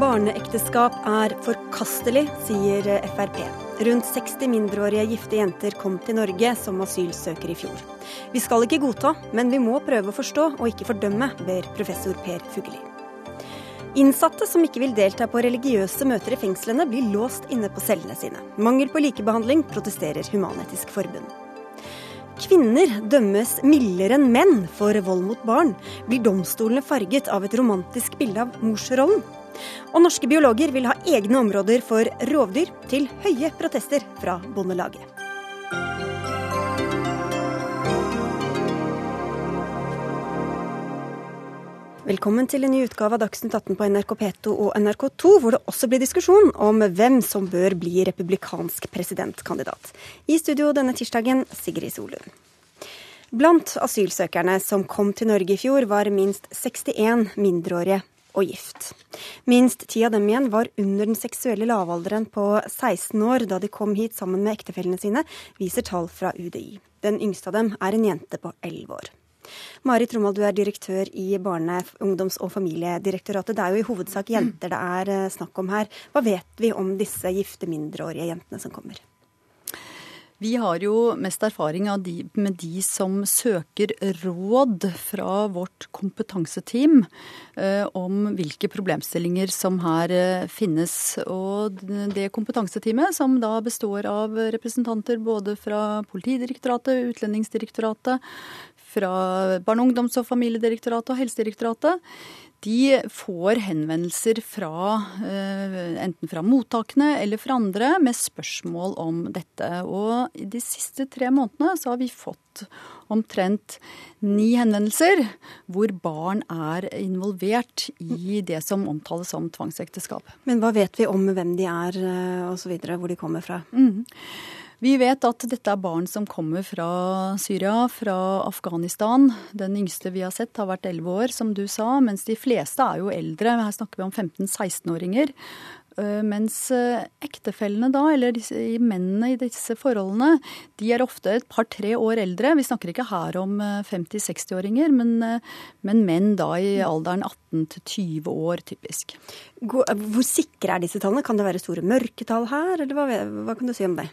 Barneekteskap er forkastelig, sier Frp. Rundt 60 mindreårige gifte jenter kom til Norge som asylsøkere i fjor. Vi skal ikke godta, men vi må prøve å forstå og ikke fordømme, ber professor Per Fugelli. Innsatte som ikke vil delta på religiøse møter i fengslene, blir låst inne på cellene sine. Mangel på likebehandling, protesterer Human-Etisk Forbund. Kvinner dømmes mildere enn menn for vold mot barn. Blir domstolene farget av et romantisk bilde av morsrollen? Og norske biologer vil ha egne områder for rovdyr, til høye protester fra Bondelaget. Velkommen til en ny utgave av Dagsnytt 18 på NRK P2 og NRK2, hvor det også blir diskusjon om hvem som bør bli republikansk presidentkandidat. I studio denne tirsdagen, Sigrid Solund. Blant asylsøkerne som kom til Norge i fjor, var minst 61 mindreårige og gift. Minst ti av dem igjen var under den seksuelle lavalderen på 16 år da de kom hit sammen med ektefellene sine, viser tall fra UDI. Den yngste av dem er en jente på 11 år. Mari Trommald, du er direktør i Barne-, ungdoms- og familiedirektoratet. Det er jo i hovedsak jenter det er eh, snakk om her. Hva vet vi om disse gifte mindreårige jentene som kommer? Vi har jo mest erfaring de, med de som søker råd fra vårt kompetanseteam eh, om hvilke problemstillinger som her eh, finnes. Og det kompetanseteamet, som da består av representanter både fra Politidirektoratet, Utlendingsdirektoratet, fra Barne-, ungdoms- og familiedirektoratet og Helsedirektoratet, de får henvendelser fra eh, enten fra mottakene eller fra andre med spørsmål om dette. Og i de siste tre månedene så har vi fått omtrent ni henvendelser hvor barn er involvert i det som omtales som tvangsekteskap. Men hva vet vi om hvem de er eh, osv., hvor de kommer fra? Mm. Vi vet at dette er barn som kommer fra Syria, fra Afghanistan. Den yngste vi har sett har vært 11 år, som du sa, mens de fleste er jo eldre. Her snakker vi om 15-16-åringer. Eh, mens eh, ektefellene da, eller disse, mennene i disse forholdene, de er ofte et par-tre år eldre. Vi snakker ikke her om 50-60-åringer, eh, men, men, menn da i alderen 18 til 20 år, typisk. Hvor sikre er disse tallene? Kan det være store mørketall her, eller hva, hva kan du si om det?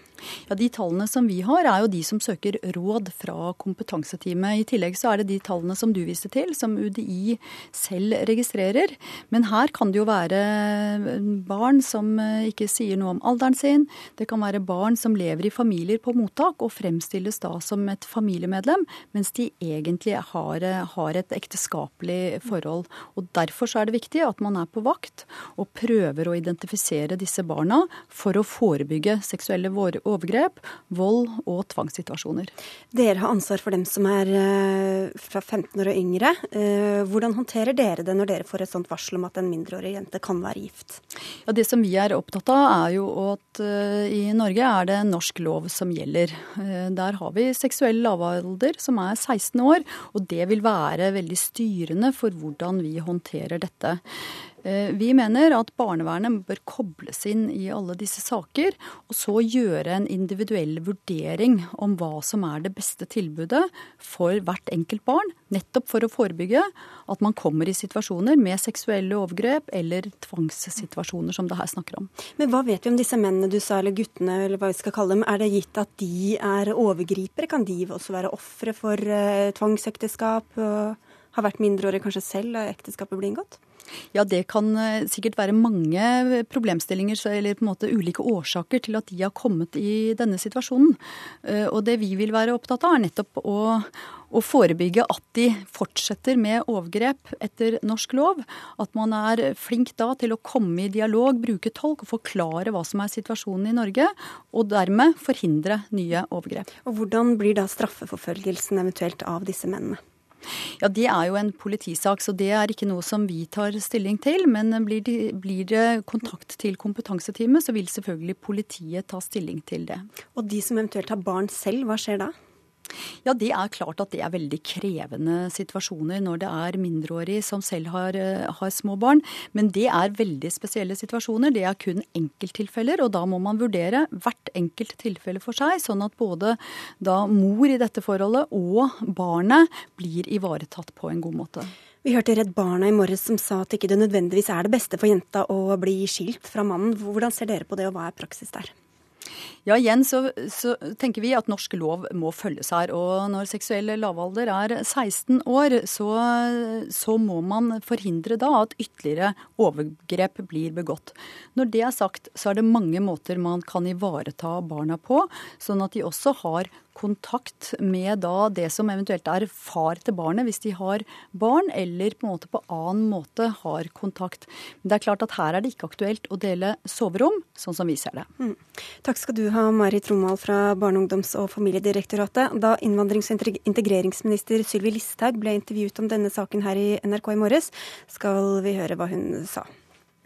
Ja, De tallene som vi har, er jo de som søker råd fra kompetanseteamet. I tillegg så er det de tallene som du viste til, som UDI selv registrerer. Men her kan det jo være barn som eh, ikke sier noe om alderen sin. Det kan være barn som lever i familier på mottak og fremstilles da som et familiemedlem, mens de egentlig har, eh, har et ekteskapelig forhold. Og Derfor så er det viktig at man er på vakt og prøver å identifisere disse barna for å forebygge seksuelle overgrep, vold og tvangssituasjoner. Dere har ansvar for dem som er eh, fra 15 år og yngre. Eh, hvordan håndterer dere det når dere får et sånt varsel om at en mindreårig jente kan være gift? Ja, det som vi er opptatt av, er jo at eh, i Norge er det norsk lov som gjelder. Der har vi seksuell lavalder som er 16 år, og det vil være veldig styrende for hvordan vi håndterer dette. Eh, vi mener at barnevernet bør kobles inn i alle disse saker, og så gjøre en individuell vurdering om hva som er det beste tilbudet for hvert enkelt barn. Nettopp for å forebygge at man kommer i situasjoner med seksuelle overgrep eller tvangssituasjoner som det her snakker om. Men hva vet vi om disse mennene du sa, eller guttene, eller hva vi skal kalle dem. Er det gitt at de er overgripere? Kan de også være ofre for uh, tvangsekteskap? og har vært mindreårige kanskje selv da ekteskapet ble inngått? Ja, det kan eh, sikkert være mange problemstillinger eller på en måte ulike årsaker til at de har kommet i denne situasjonen. Eh, og det vi vil være opptatt av, er nettopp å, å forebygge at de fortsetter med overgrep etter norsk lov. At man er flink da til å komme i dialog, bruke tolk og forklare hva som er situasjonen i Norge. Og dermed forhindre nye overgrep. Og Hvordan blir da straffeforfølgelsen eventuelt av disse mennene? Ja, Det er jo en politisak, så det er ikke noe som vi tar stilling til. Men blir det, blir det kontakt til kompetanseteamet, så vil selvfølgelig politiet ta stilling til det. Og de som eventuelt har barn selv, hva skjer da? Ja, det er klart at det er veldig krevende situasjoner når det er mindreårige som selv har, eh, har, små barn. Men det er veldig spesielle situasjoner. Det er kun enkelttilfeller, og da må man vurdere hvert enkelt tilfelle for seg, sånn at både da mor i dette forholdet og barnet blir ivaretatt på en god måte. Vi hørte Redd Barna i morges som sa at ikke det nødvendigvis er det beste for jenta å bli skilt fra mannen. Hvordan ser dere på det, og hva er praksis der? Ja, igjen så, så, tenker vi at norsk lov må følges her. Og når seksuell lavalder er 16 år, så, så, må man forhindre da at ytterligere overgrep blir begått. Når det er sagt, så er det mange måter man kan ivareta barna på, sånn at de også har kontakt med da det som eventuelt er far til barnet, hvis de har barn, eller på en måte på annen måte har kontakt. Men det er klart at her er det ikke aktuelt å dele soverom, sånn som vi ser det. Mm. Takk skal du ha, Marit Romal fra Barne-, ungdoms- og familiedirektoratet. Da innvandrings- og integreringsminister Sylvi Listhaug ble intervjuet om denne saken her i NRK i morges, skal vi høre hva hun sa.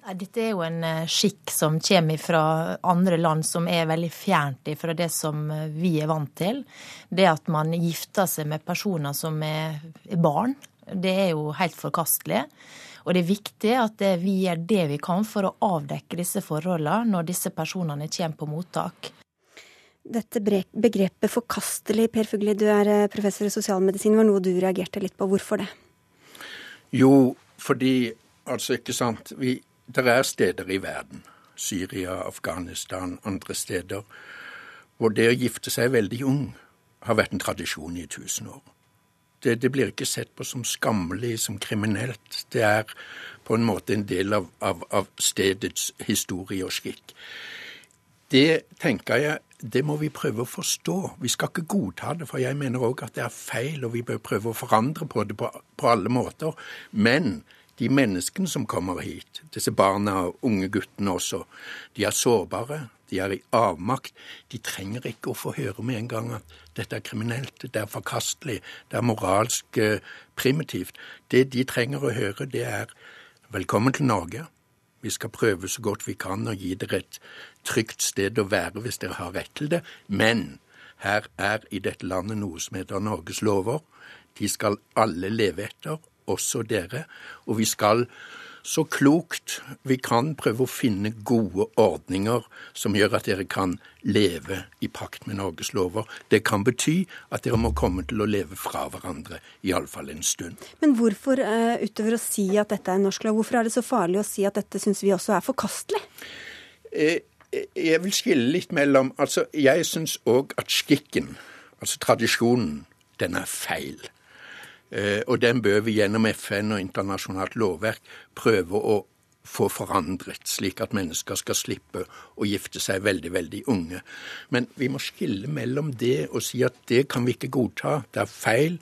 Dette er jo en eh, skikk som kommer fra andre land som er veldig fjernt fra det som eh, vi er vant til. Det at man gifter seg med personer som er barn, det er jo helt forkastelig. Og det er viktig at vi gjør det vi kan for å avdekke disse forholdene når disse personene kommer på mottak. Dette begrepet forkastelig, Per Fugli, du er eh, professor i sosialmedisin, var noe du reagerte litt på. Hvorfor det? Jo, fordi altså, ikke sant. Vi, det er steder i verden, Syria, Afghanistan, andre steder, hvor det å gifte seg veldig ung har vært en tradisjon i tusen år. Det, det, blir ikke sett på som skammelig, som kriminelt. Det er på en måte en del av, av, av stedets historie og skikk. Det tenker jeg det må vi prøve å forstå. Vi skal ikke godta det, for jeg mener òg at det er feil, og vi bør prøve å forandre på det på, på alle måter. Men de menneskene som kommer hit, disse barna og unge guttene også, de er sårbare, de er i avmakt. De trenger ikke å få høre med en gang at dette er kriminelt, det er forkastelig, det er moralsk eh, primitivt. Det de trenger å høre, det er velkommen til Norge. Vi skal prøve så godt vi kan å gi dere et trygt sted å være hvis dere har rett til det. Men her er i dette landet noe som heter Norges lover. De skal alle leve etter, også dere. Og vi skal så klokt vi kan prøve å finne gode ordninger som gjør at dere kan leve i pakt med Norges lover. Det kan bety at dere må komme til å leve fra hverandre, iallfall en stund. Men hvorfor, eh, utover å si at dette er norsk lov, hvorfor er det så farlig å si at dette syns vi også er forkastelig? Eh, eh, jeg vil skille litt mellom Altså, jeg syns òg at skikken, altså tradisjonen, den er feil. Eh, og den bør vi gjennom FN og internasjonalt lovverk prøve å få forandret, slik at mennesker skal slippe å gifte seg veldig, veldig unge. Men vi må skille mellom det og si at det kan vi ikke godta, det er feil,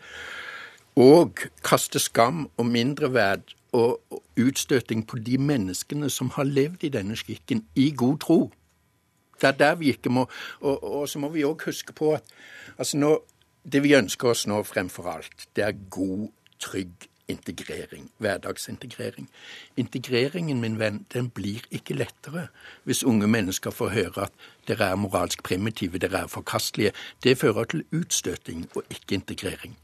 og kaste skam og mindreverd og utstøting på de menneskene som har levd i denne skikken i god tro. Det er der vi ikke må Og, og så må vi òg huske på at altså nå det vi ønsker oss nå fremfor alt, det er god, trygg integrering. Hverdagsintegrering. Integreringen, min venn, den blir ikke lettere hvis unge mennesker får høre at dere er moralsk primitive, dere er forkastelige. Det fører til utstøting og ikke integrering.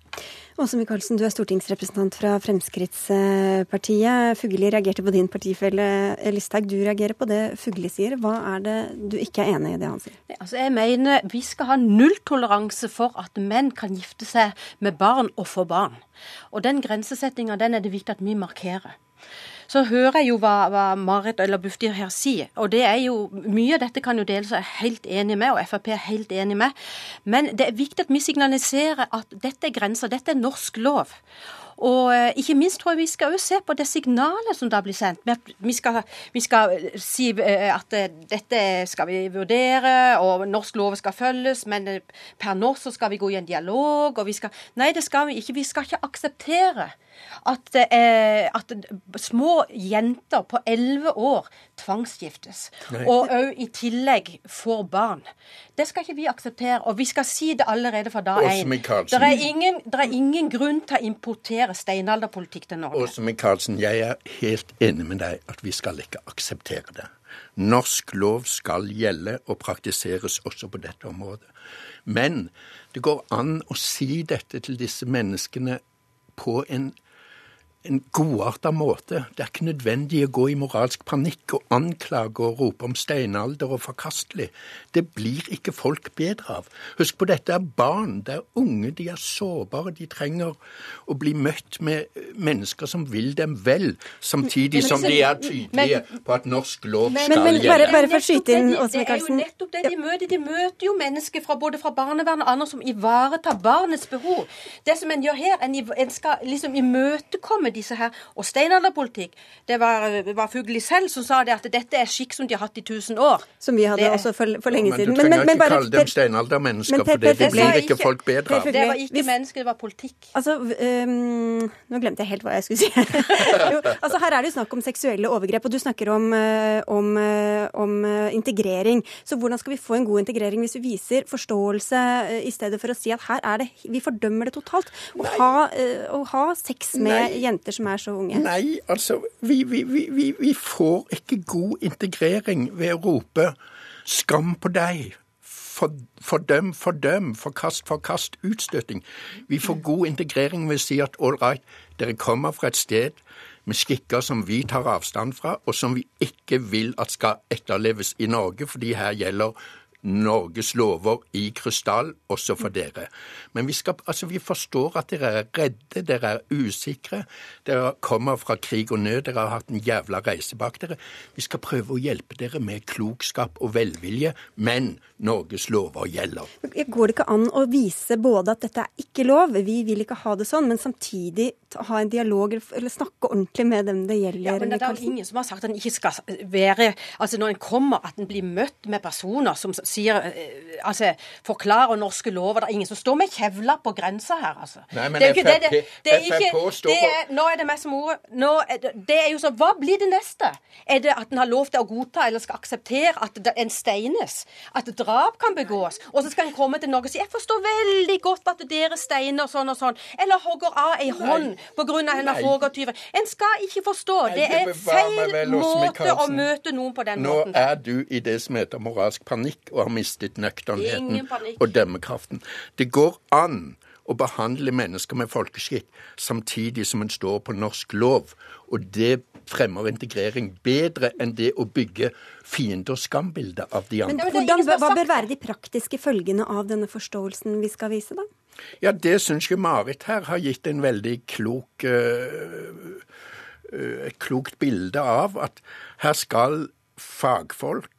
Åse Michaelsen, du er stortingsrepresentant fra Fremskrittspartiet. Fugli reagerte på din partifelle Listhaug. Du reagerer på det Fugli sier. Hva er det du ikke er enig i det han sier? Altså, jeg mener vi skal ha nulltoleranse for at menn kan gifte seg med barn og få barn. Og den grensesettinga den er det viktig at vi markerer så hører jeg jo hva, hva Marit eller Bufdir her sier. Og det er jo, mye av dette kan jo deles er helt enig med, og Frp er helt enig med. Men det er viktig at vi signaliserer at dette er grenser, dette er norsk lov. Og eh, ikke minst tror jeg vi skal se på det signalet som da blir sendt. Vi skal, vi skal eh, si eh, at dette skal vi vurdere, og norsk lov skal følges, men per nå så skal vi gå i en dialog. og vi skal, Nei, det skal vi ikke. Vi skal ikke akseptere at, eh, at små jenter på elleve år tvangsgiftes. Nei. Og òg i tillegg får barn. Det skal ikke vi akseptere. Og vi skal si det allerede fra dag én. Det er, ingen, det er ingen grunn til å importere steinalderpolitikk til Norge. Åse Michaelsen, jeg er helt enig med deg at vi skal ikke akseptere det. Norsk lov skal gjelde og praktiseres også på dette området. Men det går an å si dette til disse menneskene på en en godarta måte. Det er ikke nødvendig å gå i moralsk panikk og anklage og rope om steinalder og forkastelig. Det blir ikke folk bedre av. Husk på, dette er barn, det er unge, de er sårbare. De trenger å bli møtt med mennesker som vil dem vel, samtidig som de er tydelige på at norsk lov skal gjelde. Bare, bare for å skyte inn, Åse Det er jo nettopp det de møter. De møter jo mennesker fra både fra barnevern og andre som ivaretar barnets behov. Det som en gjør her, en, en skal liksom imøtekomme disse her. Og steinalderpolitikk, det var, var Fugli selv som sa det at dette er skikk som de har hatt i tusen år. Som vi hadde Det også for, for lenge Men du siden. trenger ikke bare- kalle dem steinaldermennesker, Men for det, det blir ikke folk bedre av. Det var ikke Hvis- mennesker, det var politikk. Altså, um, Nå glemte jeg helt hva jeg skulle si. jo, altså Her er det jo snakk om seksuelle overgrep, og du snakker om, øh, om, øh, om øh, integrering. Så hvordan skal vi få en god integrering hvis vi viser forståelse i stedet for å si at her er det Vi fordømmer det totalt. Å ha, å ha sex med Nei. jenter som er så unge. Nei, altså, vi, vi, vi, vi, får ikke god integrering ved å rope 'skam på deg'. For, fordøm, fordøm, forkast, forkast, utstøting. Vi får god integrering ved å si at all right, dere kommer fra et sted med skikker som vi tar avstand fra, og som vi ikke vil at skal etterleves i Norge, fordi her gjelder Norges lover i krystall, også for dere. Men vi, skal, altså, vi forstår at dere er redde, dere er usikre. Dere kommer fra krig og nød, dere har hatt en jævla reise bak dere. Vi skal prøve å hjelpe dere med klokskap og velvilje, men Norges lover gjelder. Går det ikke an å vise både at dette er ikke lov, vi vil ikke ha det sånn, men samtidig ha en dialog eller snakke ordentlig med dem det gjelder? Ja, men det er ingen som har sagt at en ikke skal være Altså når en kommer, at en blir møtt med personer som sier eh, Altså forklarer norske lover. Det er ingen som står med kjevler på grensa her, altså. Nei, men det er jo ikke det, det, er ikke, det er, Nå er det meg som ordet. Nå det, det er jo sånn Hva blir det neste? Er det at en har lov til å godta eller skal akseptere at en steines? At drap kan begås? Og så skal en komme til Norge og si jeg forstår veldig godt at dere steiner sånn og sånn. Eller hogger av ei hånd pga. en hoggertyver. En skal ikke forstå. Det er feil måte å møte noen på den Nå måten. er du i det som heter moralsk panikk og har mistet nøkternheten og dømmekraften. Det går an å behandle mennesker med folkeskikk samtidig som en står på norsk lov. Og det fremmer integrering bedre enn det å bygge fiende- og skambilder av de andre. Men det Hvordan, hva bør være de praktiske følgene av denne forståelsen vi skal vise, da? Ja, det syns jeg Marit her har gitt en veldig klok øh, øh, et klokt bilde av at her skal fagfolk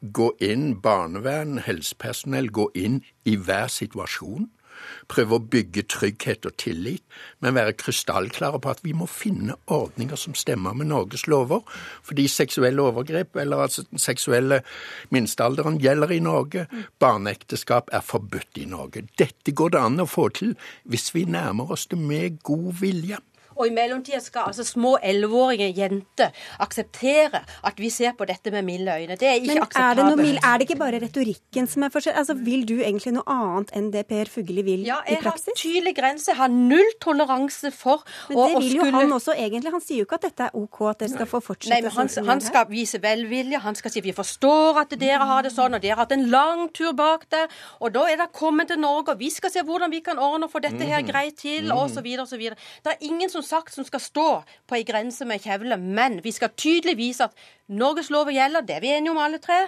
gå inn, barnevern, helsepersonell gå inn i hver situasjon. Prøve å bygge trygghet og tillit, men være krystallklare på at vi må finne ordninger som stemmer med Norges lover. Fordi seksuelle overgrep, eller altså den seksuelle minstealderen, gjelder i Norge. Barneekteskap er forbudt i Norge. Dette går det an å få til hvis vi nærmer oss det med god vilje. Og i mellomtida skal altså små elleveårige jenter akseptere at vi ser på dette med milde øyne. Det er ikke Men er det, noe, mild- er det ikke bare retorikken som er forskjell? Altså, vil du egentlig noe annet enn det Per Fugelli vil Ja, i jeg har tydelig grense. Har null toleranse for Men å, det vil jo skulle han også egentlig. Han sier jo ikke at dette er OK, at dere skal få fortsette Nei, men han, sånn han skal vise velvilje. Han skal si vi forstår at dere har det sånn, og dere har hatt en lang tur bak der. Og da er det kommet til Norge, og vi skal se hvordan vi kan ordne og få dette her greit til, og så videre. Det er ingen som sagt som skal stå på ei grense med kjevle, men vi skal tydelig vise at Norges lover gjelder, det er vi enige om alle tre.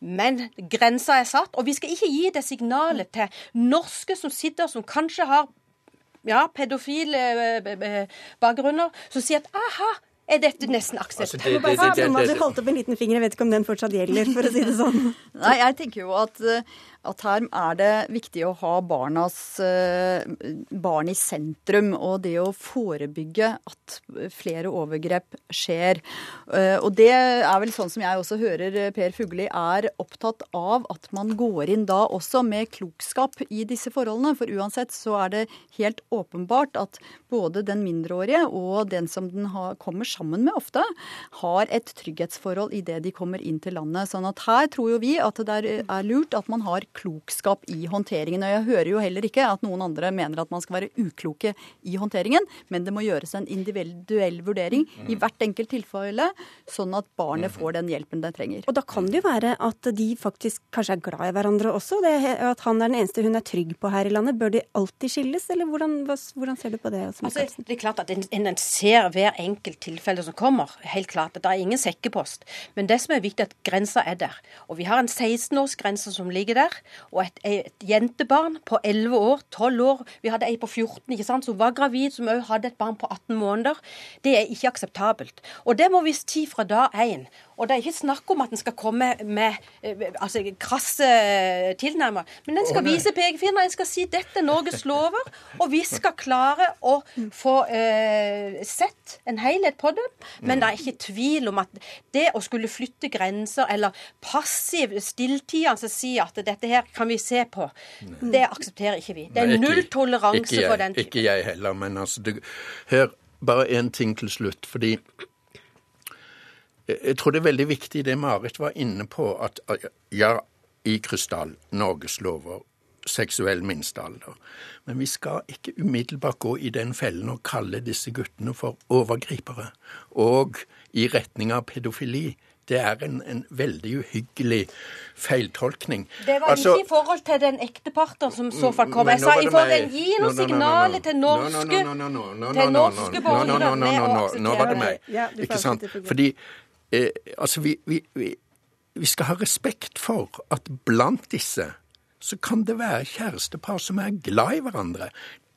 Men grensa er satt, og vi skal ikke gi det signalet til norske som sitter, som kanskje har ja, pedofile eh, eh, bakgrunner, som sier at aha, er dette nesten Altså, akseptabelt? det- det- det- det- du holdt opp en liten finger, jeg vet ikke om den fortsatt gjelder, for å si det sånn. Nei, jeg tenker jo at, eh, at her er det viktig å ha barnas eh, barn i sentrum, og det å forebygge at flere overgrep skjer. Eh, Og det er vel sånn som jeg også hører eh, Per Fugli er opptatt av at man går inn da også med klokskap i disse forholdene. For uansett så er det helt åpenbart at både den mindreårige og den som den har, kommer sammen med ofte, har et trygghetsforhold idet de kommer inn til landet. Sånn at her tror jo vi at det er lurt at man har klokskap i håndteringen. Og jeg hører jo heller ikke at noen andre mener at man skal være ukloke i håndteringen, men det må gjøres en individuell vurdering i hvert enkelt tilfelle, sånn at barnet får den hjelpen det trenger. Og da kan det jo være at de faktisk kanskje er glad i hverandre også? Det, at han er den eneste hun er trygg på her i landet. Bør de alltid skilles, eller hvordan, hvordan ser du på det? Altså, det er klart at en, en ser hver enkelt tilfelle som kommer. Helt klart. at Det er ingen sekkepost. Men det som er viktig, er at grensa er der. Og vi har en 16-årsgrense som ligger der. Og et, et jentebarn på 11 år, 12 år Vi hadde ei på 14 ikke sant, som var gravid, som òg hadde et barn på 18 måneder. Det er ikke akseptabelt. Og det må vi si fra dag én. Og det er ikke snakk om at en skal komme med eh, altså, krasse tilnærmer, men en skal vise pekefingeren. En skal si dette er Norges lover, og vi skal klare å få eh, sett en helhet på det. Men det er ikke tvil om at det å skulle flytte grenser, eller passiv stilltiende si at dette her kan vi se på, det aksepterer ikke vi. Det er null toleranse for den typen. Ikke jeg heller, men altså det, Hør, bare én ting til slutt. fordi jeg tror det er veldig viktig det Marit var inne på, at ja, i krystall, Norges lover, seksuell minstealder. Men vi skal ikke umiddelbart gå i den fellen og kalle disse guttene for overgripere. Og i retning av pedofili. Det er en, en veldig uhyggelig feiltolkning. Det var altså, ikke i forhold til den ekteparten som så fall kom. Jeg sa i forhold til gi noe signaler til norske borgere med å akseptere Nå var det meg. Ikke sant? Fordi eh, altså, vi, vi, vi, vi skal ha respekt for at blant disse så kan det være kjærestepar som er glad i hverandre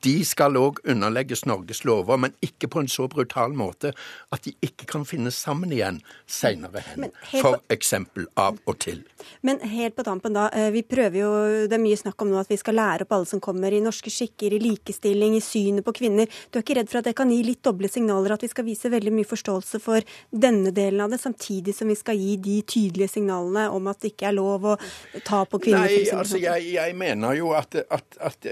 de skal òg underlegges Norges lover, men ikke på en så brutal måte at de ikke kan finne sammen igjen seinere hen. For eksempel av og til. Men helt på tampen, da. Eh, vi prøver jo, Det er mye snakk om nå at vi skal lære opp alle som kommer, i norske skikker, i likestilling, i synet på kvinner. Du er ikke redd for at det kan gi litt doble signaler, at vi skal vise veldig mye forståelse for denne delen av det, samtidig som vi skal gi de tydelige signalene om at det ikke er lov å ta på kvinner? Nei, altså jeg, jeg mener jo at, at, at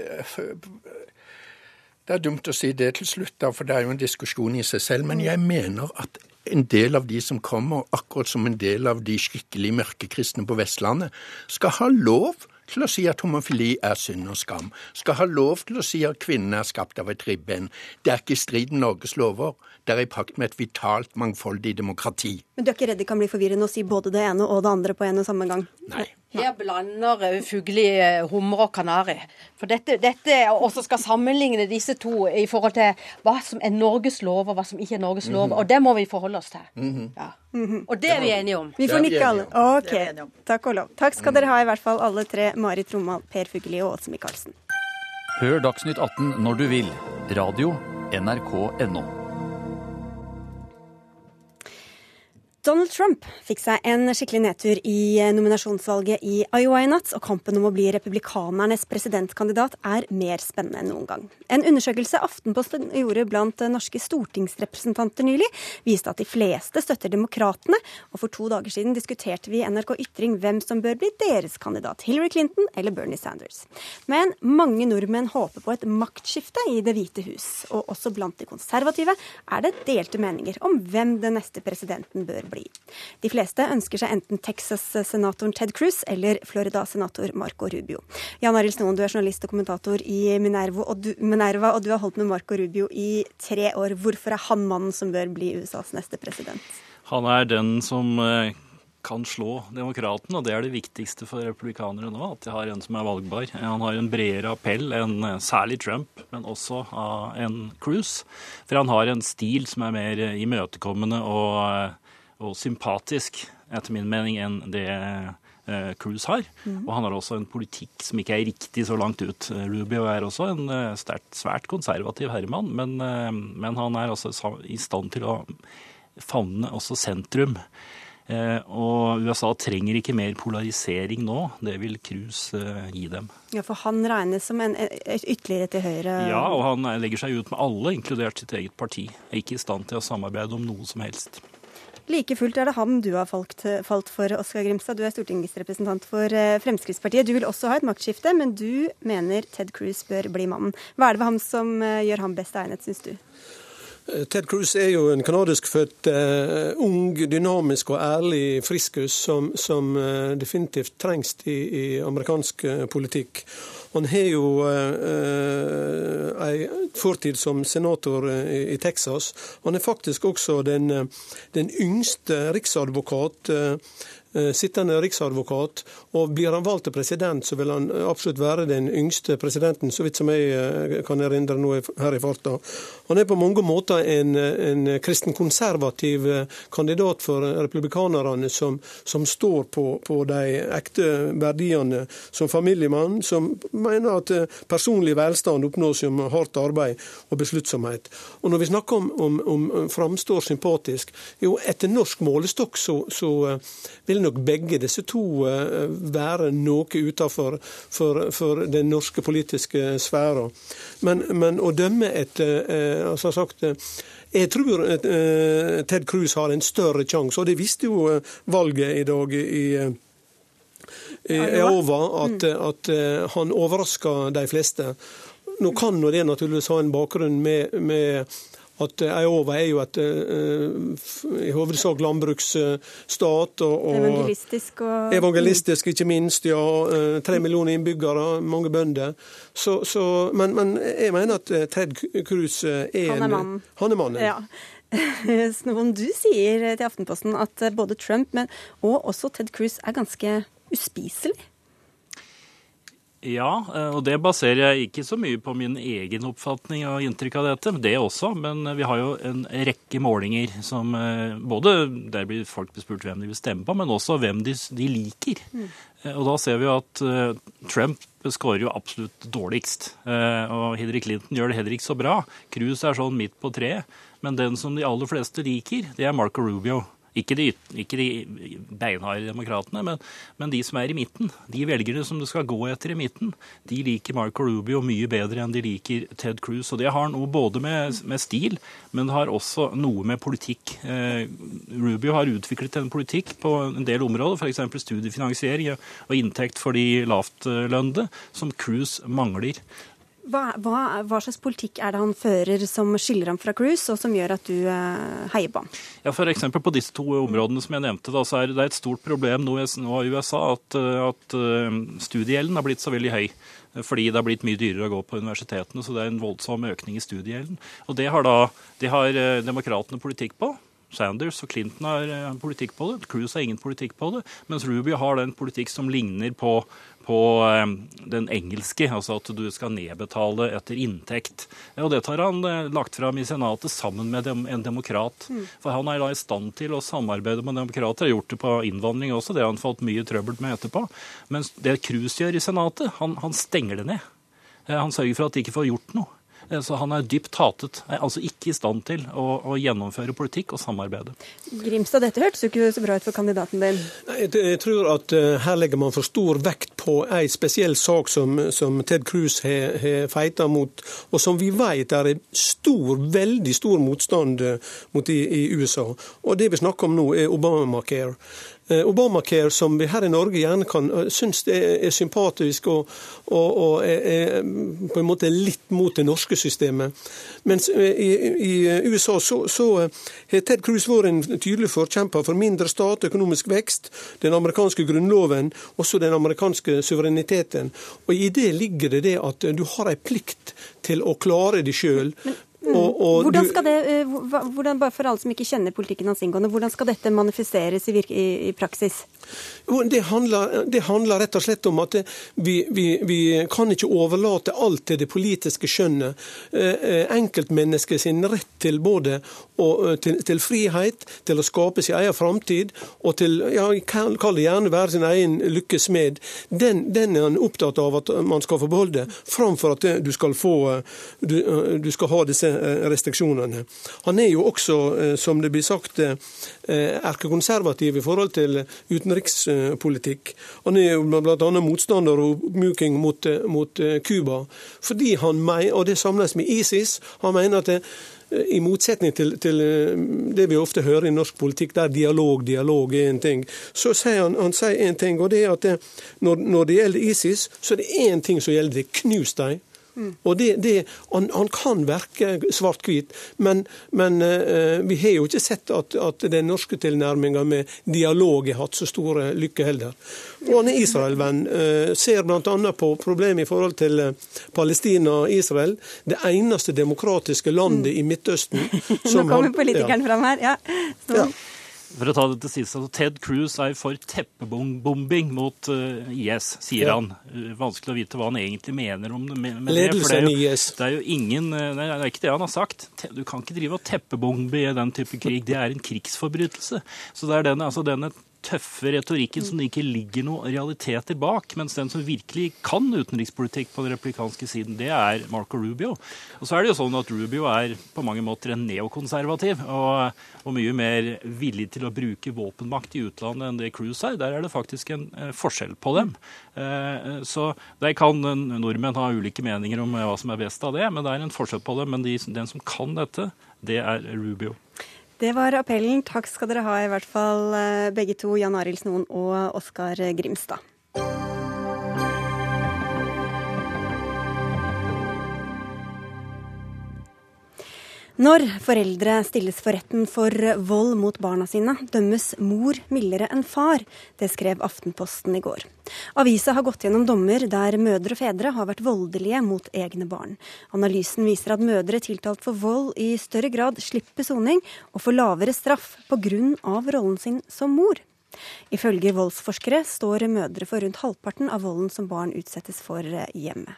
det er dumt å si det til slutt, da, for det er jo en diskusjon i seg selv. Men jeg mener at en del av de som kommer, akkurat som en del av de skikkelig mørkekristne på Vestlandet, skal ha lov til å si at homofili er synd og skam. Skal ha lov til å si at kvinnen er skapt av et ribben. Det er ikke i strid med Norges lover. Det er i pakt med et vitalt, mangfoldig demokrati. Men du er ikke redd det kan bli forvirrende å si både det ene og det andre på en og samme gang? Nei. Her blander eh, fugli eh, hummer og kanari. For dette, dette også skal sammenligne disse to i forhold til hva som er Norges lov, og hva som ikke er Norges lov. Mm -hmm. Og det må vi forholde oss til. Mm -hmm. ja. mm -hmm. Og det er vi enige om. Vi får nikke alle. OK. Takk og lov. Takk skal dere ha, i hvert fall alle tre. Marit Romal, Per Fugelli og Åse Michaelsen. Hør Dagsnytt 18 når du vil. Radio NRK.no. Donald Trump fikk seg en skikkelig nedtur i eh, nominasjonsvalget i Iowa i natt, og kampen om å bli republikanernes presidentkandidat er mer spennende enn noen gang. En undersøkelse Aftenposten gjorde blant norske stortingsrepresentanter nylig, viste at de fleste støtter demokratene, og for to dager siden diskuterte vi i NRK Ytring hvem som bør bli deres kandidat, Hillary Clinton eller Bernie Sanders. Men mange nordmenn håper på et maktskifte i Det hvite hus, og også blant de konservative er det delte meninger om hvem den neste presidenten bør bli bli. De fleste ønsker seg enten Texas-senatoren Ted Cruz eller Florida-senator Marco Rubio. Jan Arild Snoen, du er journalist og kommentator i Minerva og, du, Minerva, og du har holdt med Marco Rubio i tre år. Hvorfor er han mannen som bør bli USAs neste president? Han er den som eh, kan slå demokraten, og det er det viktigste for republikanere nå. At de har en som er valgbar. Han har en bredere appell enn eh, særlig Trump, men også enn Cruise. For han har en stil som er mer imøtekommende og og sympatisk, etter min mening, enn det eh, Cruz har. Mm. Og han har også en politikk som ikke er riktig så langt ut. Rubio er også en stert, svært konservativ herremann, men, eh, men, han er også i stand til å favne også sentrum. Og USA trenger ikke mer polarisering nå. Det vil Cruz gi dem. Ja, For han regnes som en ytterligere til høyre? Ja, og han legger seg ut med alle, inkludert sitt eget parti. Er ikke i stand til å samarbeide om noe som helst. Like fullt er det ham du har falt, falt for, Oskar Grimstad. Du er stortingsrepresentant for eh, Fremskrittspartiet. Du vil også ha et maktskifte, men du mener Ted Cruz bør bli mannen. Hva er det ved ham som eh, gjør ham best egnet, syns du? Ted Cruz er jo en canadiskfødt uh, ung, dynamisk og ærlig friskus som, som uh, definitivt trengs i, i amerikansk uh, politikk. Han har jo ei fortid som senator i Texas. Han er faktisk også den, den yngste riksadvokat Eh, sittende riksadvokat. Og blir han valgt til president, så vil han absolutt være den yngste presidenten, så vidt som jeg eh, kan erindre nå her i farta. Han er på mange måter en, en kristenkonservativ eh, kandidat for republikanerne, som, som står på, på, de ekte verdiene som familiemann, som mener at personlig velstand oppnås gjennom hardt arbeid og besluttsomhet. Og når vi snakker om, om, om framstår sympatisk, jo etter norsk målestokk så, så vil nok begge disse to eh, være noe utenfor for, for den norske politiske sfæra. Men, men, å dømme etter eh, altså sagt, eh, jeg tror Ted Cruz har en større sjanse, og det visste jo valget i dag i i Iowa at, mm. at han overraska de fleste. Nå kan det naturligvis ha en bakgrunn med, med at Iowa er jo et i hovedsak landbruksstat. Og, og evangelistisk, og... evangelistisk, ikke minst. ja, Tre millioner innbyggere, mange bønder. Så, så, men, men, jeg mener at Ted Cruz er Han er mannen. Han er mannen. Ja. Snoen, du sier til Aftenposten at både Trump men, og også Ted Cruz er ganske uspiselig? Ja, eh, og det baserer jeg ikke så mye på min egen oppfatning og inntrykk av dette, det også. Men vi har jo en rekke målinger som eh, både der blir folk bespurt hvem de vil stemme på, men også hvem de, de liker. Mm. Og da ser vi jo at Trump skårer jo absolutt dårligst. Og Hillary Clinton gjør det heller ikke så bra. Cruz er sånn midt på treet. Men den som de aller fleste liker, det er Marco Rubio. Ikke de, ikke de beinharde demokratene, men, men, de som er i midten. De velgerne som det skal gå etter i midten, de liker Marco Rubio mye bedre enn de liker Ted Cruz. Og det har noe både med, med stil, men det har også noe med politikk. Eh, Rubio har utviklet en politikk på en del områder, f.eks. studiefinansiering og inntekt for de lavtlønnede, som Cruz mangler. Hva, hva, hva, slags politikk er det han fører som skiller ham fra Cruise, og som gjør at du eh, heier på ham? Ja, for På disse to områdene som jeg nevnte, da, så er det et stort problem nå, i USA at, at uh, studiegjelden har blitt så veldig høy. Fordi det har blitt mye dyrere å gå på universitetene, så det er en voldsom økning i studiegjelden. Og det har da det har demokratene politikk på. Sanders og Clinton har uh, politikk på det. Cruise har ingen politikk på det. Mens Ruby har den politikk som ligner på på eh, den engelske, altså at du skal nedbetale etter inntekt. Og Det har han eh, lagt fram i Senatet sammen med en demokrat. Mm. For han er da i stand til å samarbeide med demokrater. Har gjort det på innvandring også, det har han fått mye trøbbel med etterpå. Mens det Cruz gjør i Senatet, han, han stenger det ned. Eh, han sørger for at de ikke får gjort noe. Eh, så han er dypt hatet. Er altså ikke i stand til å, å gjennomføre politikk og samarbeide. Grimstad, dette hørtes jo ikke så bra ut for kandidaten din. Jeg, jeg tror at uh, her legger man for stor vekt på ei spesiell sak som, som Ted Cruz har, har feita mot, og som vi vet er stor, veldig stor motstand eh, mot i, i USA. Og det vi snakker om nå, er Obamacare. Eh, Obamacare, som vi her i Norge gjerne kan eh, synes er, sympatisk og, og, og er, er, på en måte litt mot det norske systemet. Mens eh, i, i USA så, har Ted Cruz vært en tydelig forkjemper for mindre stat, økonomisk vekst, den amerikanske grunnloven, også den amerikanske suvereniteten. Og I det ligger det det at du har en plikt til å klare deg sjøl. Mm. Og, og hvordan skal det, eh, hvordan, bare For alle som ikke kjenner politikken hans inngående, hvordan skal dette manifesteres i, i, i praksis? Det handler, det handler, rett og slett om at vi, vi, vi, kan ikke overlate alt til det politiske skjønnet. Eh, eh, enkeltmennesket sin rett til både og, til, til, frihet, til å skape sin egen framtid, og til ja, kall det gjerne være sin egen lykkes smed, den, den, er han opptatt av at man skal få beholde, framfor at du skal, få, du, du skal ha disse restriksjonene. Han er jo også, som det blir sagt, erkekonservativ i forhold til utenrikspolitikk. Han er jo bl.a. motstander og oppmyking mot, mot Cuba. Fordi han og det samles med ISIS, han mener at det, i motsetning til, til, det vi ofte hører i norsk politikk, der dialog, dialog er en ting, så sier han, han sier en ting, og det er at det, når, når, det gjelder ISIS, så er det én ting som gjelder, det knus dem. Og det, det, han, han, kan virke svart-hvit, men, men uh, vi har jo ikke sett at, at den norske tilnærminga med dialog har hatt så store lykke heller. Og han er Israel-venn. Uh, ser bl.a. på problemet i forhold til Palestina og Israel. Det eneste demokratiske landet mm. i Midtøsten som Nå kommer politikeren ja. fram her. Ja. ja. For å ta det til siste, altså Ted Cruz er for teppebombing mot uh, IS, sier ja. han. Uh, vanskelig å vite hva han egentlig mener om det. Med, med Ledelsen i IS. Det er jo ingen, uh, det er ikke det han har sagt. Du kan ikke drive og teppebombe i den type krig. Det er en krigsforbrytelse. Så det er denne, altså denne tøffe retorikken som det ikke ligger noen realiteter bak. Mens den som virkelig kan utenrikspolitikk på den replikanske siden, det er Marco Rubio. Og så er det jo sånn at Rubio er på mange måter en neokonservativ. Og, og mye mer villig til å bruke våpenmakt i utlandet enn det Cruise er. Der er det faktisk en eh, forskjell på dem. Eh, så der kan nordmenn ha ulike meninger om hva som er best av det, men det er en forskjell på dem. Men de, den som kan dette, det er Rubio. Det var appellen. Takk skal dere ha, i hvert fall eh, begge to, Jan Arild Snoen og Oskar Grimstad. Når foreldre stilles for retten for vold mot barna sine, dømmes mor mildere enn far. Det skrev Aftenposten i går. Avisa har gått gjennom dommer der mødre og fedre har vært voldelige mot egne barn. Analysen viser at mødre tiltalt for vold i større grad slipper soning og får lavere straff pga. rollen sin som mor. Ifølge voldsforskere står mødre for rundt halvparten av volden som barn utsettes for hjemme.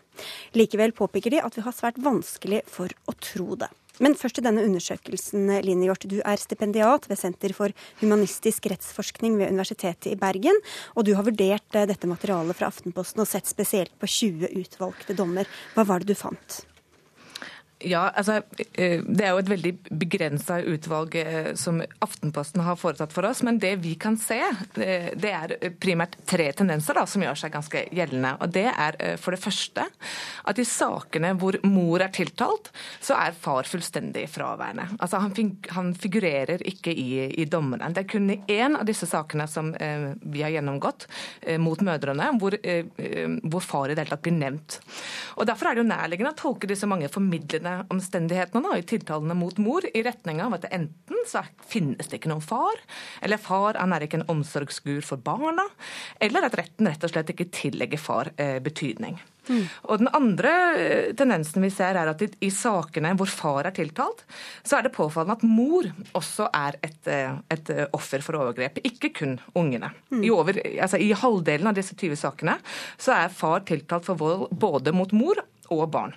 Likevel påpeker de at vi har svært vanskelig for å tro det. Men først til denne undersøkelsen, Line Hjort. Du er stipendiat ved Senter for humanistisk rettsforskning ved Universitetet i Bergen. Og du har vurdert eh, dette materialet fra Aftenposten og sett spesielt på 20 utvalgte dommer. Hva var det du fant? Ja, altså, eh, Det er jo et veldig begrensa utvalg eh, som Aftenposten har foretatt for oss. Men det vi kan se, det er primært tre tendenser da, som gjør seg ganske gjeldende. Og Det er eh, for det første at i sakene hvor mor er tiltalt, så er far fullstendig fraværende. Altså Han, figurerer ikke i, i dommene. Det er kun i én av disse sakene som eh, vi har gjennomgått eh, mot mødrene, hvor, eh, hvor far i det hele tatt blir nevnt. Og Derfor er det jo nærliggende å tolke disse mange formidlende underliggende omstendighetene da, i tiltalene mot mor i retning av at det enten så finnes det ikke noen far, eller far han er ikke en omsorgsgur for barna, eller at retten rett og slett ikke tillegger far eh, betydning. Mm. Og Den andre eh, tendensen vi ser er at i, i, sakene hvor far er tiltalt, så er det påfallende at mor også er et, eh, et eh, offer for overgrep, ikke kun ungene. Mm. I, over, altså, I halvdelen av disse 20 sakene så er far tiltalt for vold både mot mor og barn.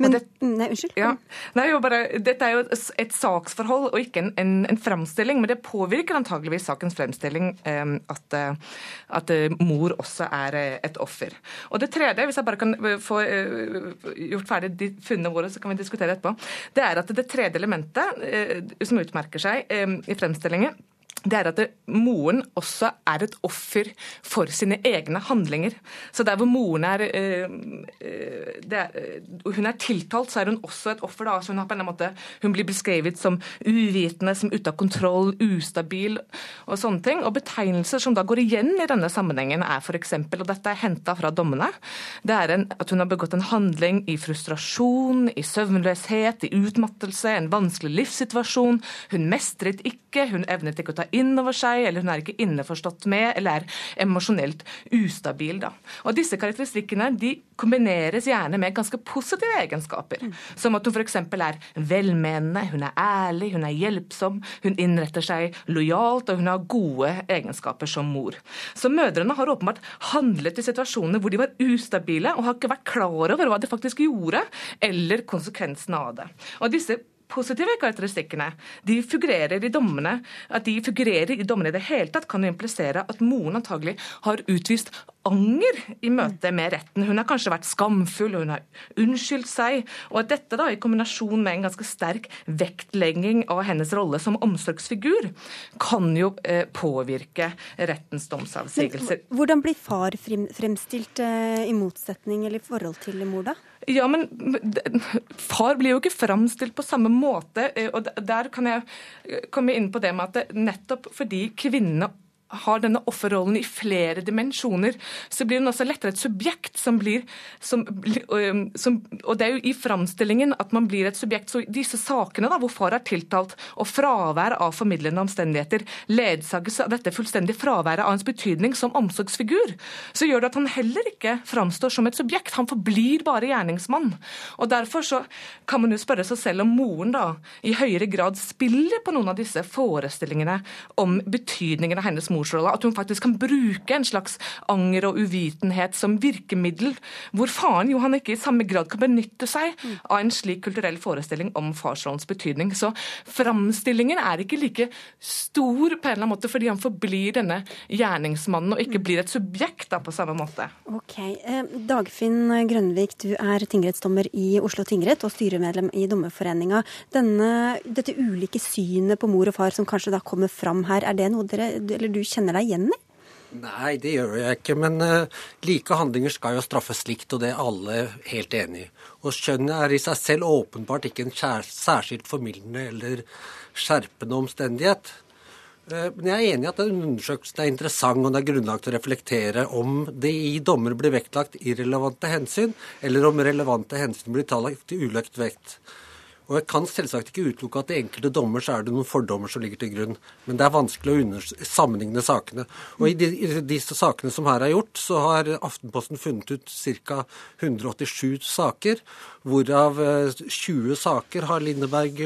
Men, det, nei, unnskyld. Ja, nei, bare, dette er jo et saksforhold og ikke en, en, en framstilling, men det påvirker antageligvis sakens fremstilling um, at, eh, at uh, mor også er uh, et offer. Og det tredje, hvis jeg bare kan få uh, gjort ferdig de funnene våre, så kan vi diskutere etterpå, det er at det tredje elementet som utmerker seg um, i fremstillingen, det er at moren også er et offer for sine egne handlinger. Så der hvor moren er, øh, er, Hun er tiltalt, så er hun også et offer. Da. Så hun, har på en måte, hun blir beskrevet som uvitende, som ute av kontroll, ustabil og sånne ting. Og betegnelser som da går igjen i denne sammenhengen, er f.eks., og dette er henta fra dommene, det er en, at hun har begått en handling i frustrasjon, i søvnløshet, i utmattelse, en vanskelig livssituasjon. Hun mestret ikke, hun evnet ikke å ta inn over seg, eller hun er ikke innforstått med, eller er emosjonelt ustabil. Da. Og Disse karakteristikkene de kombineres gjerne med ganske positive egenskaper. Mm. Som at hun f.eks. er velmenende, hun er ærlig, hun er hjelpsom, hun innretter seg lojalt, og hun har gode egenskaper som mor. Så mødrene har åpenbart handlet i situasjoner hvor de var ustabile og har ikke vært klar over hva de faktisk gjorde, eller konsekvensene av det. Og disse positive karakteristikkene de figurerer i dommene. At de figurerer i dommene i det hele tatt, kan jo implisere at moren antagelig har utvist anger i møte med retten. Hun har kanskje vært skamfull, hun har unnskyldt seg. Og at dette da, i kombinasjon med en ganske sterk vektlegging av hennes rolle som omsorgsfigur, kan jo eh, påvirke rettens domsavsigelser. Hvordan blir far fremstilt eh, i motsetning eller i forhold til mor, da? Ja, men far blir jo ikke framstilt på samme måte. Eh, og Der kan jeg eh, komme inn på det med at nettopp fordi kvinnene har denne offerrollen i flere dimensjoner, så blir hun også lettere et subjekt som blir som, som, Og det er jo i framstillingen at man blir et subjekt. Så disse sakene da, hvor far er tiltalt, og fravær av formidlende omstendigheter ledsages av dette fullstendige fraværet av hans betydning som omsorgsfigur, så gjør det at han heller ikke framstår som et subjekt. Han forblir bare gjerningsmann. Og Derfor så kan man jo spørre seg selv om moren da i høyere grad spiller på noen av disse forestillingene om betydningen av hennes morsrolle. At hun faktisk kan bruke en slags anger og uvitenhet som virkemiddel, hvor faren jo han ikke i samme grad kan benytte seg av en slik kulturell forestilling om farsrollens betydning. Så framstillingen er ikke like stor på en eller annen måte fordi han forblir denne gjerningsmannen og ikke blir et subjekt da på samme måte. Ok. Eh, Dagfinn Grønvik, du er tingrettsdommer i Oslo tingrett og styremedlem i Dommerforeninga. Dette ulike synet på mor og far som kanskje da kommer fram her, er det noe dere, eller du kjenner deg igjen i? Nei, det gjør jeg ikke. Men uh, like handlinger skal jo straffes likt, og det er alle helt enig i. Og skjønnet er i seg selv åpenbart ikke en særskilt formildende eller skjerpende omstendighet. Uh, men jeg er enig i at den undersøkelsen er interessant, og det er grunnlag til å reflektere om det i dommer blir vektlagt irrelevante hensyn, eller om relevante hensyn blir tallagt til uløkt vekt. Og Jeg kan selvsagt ikke utelukke at i enkelte dommer så er det noen fordommer som ligger til grunn. Men det er vanskelig å sammenligne sakene. Og i, de, i disse sakene som her er gjort, så har Aftenposten funnet ut ca. 187 saker, hvorav 20 eh, saker har Lindeberg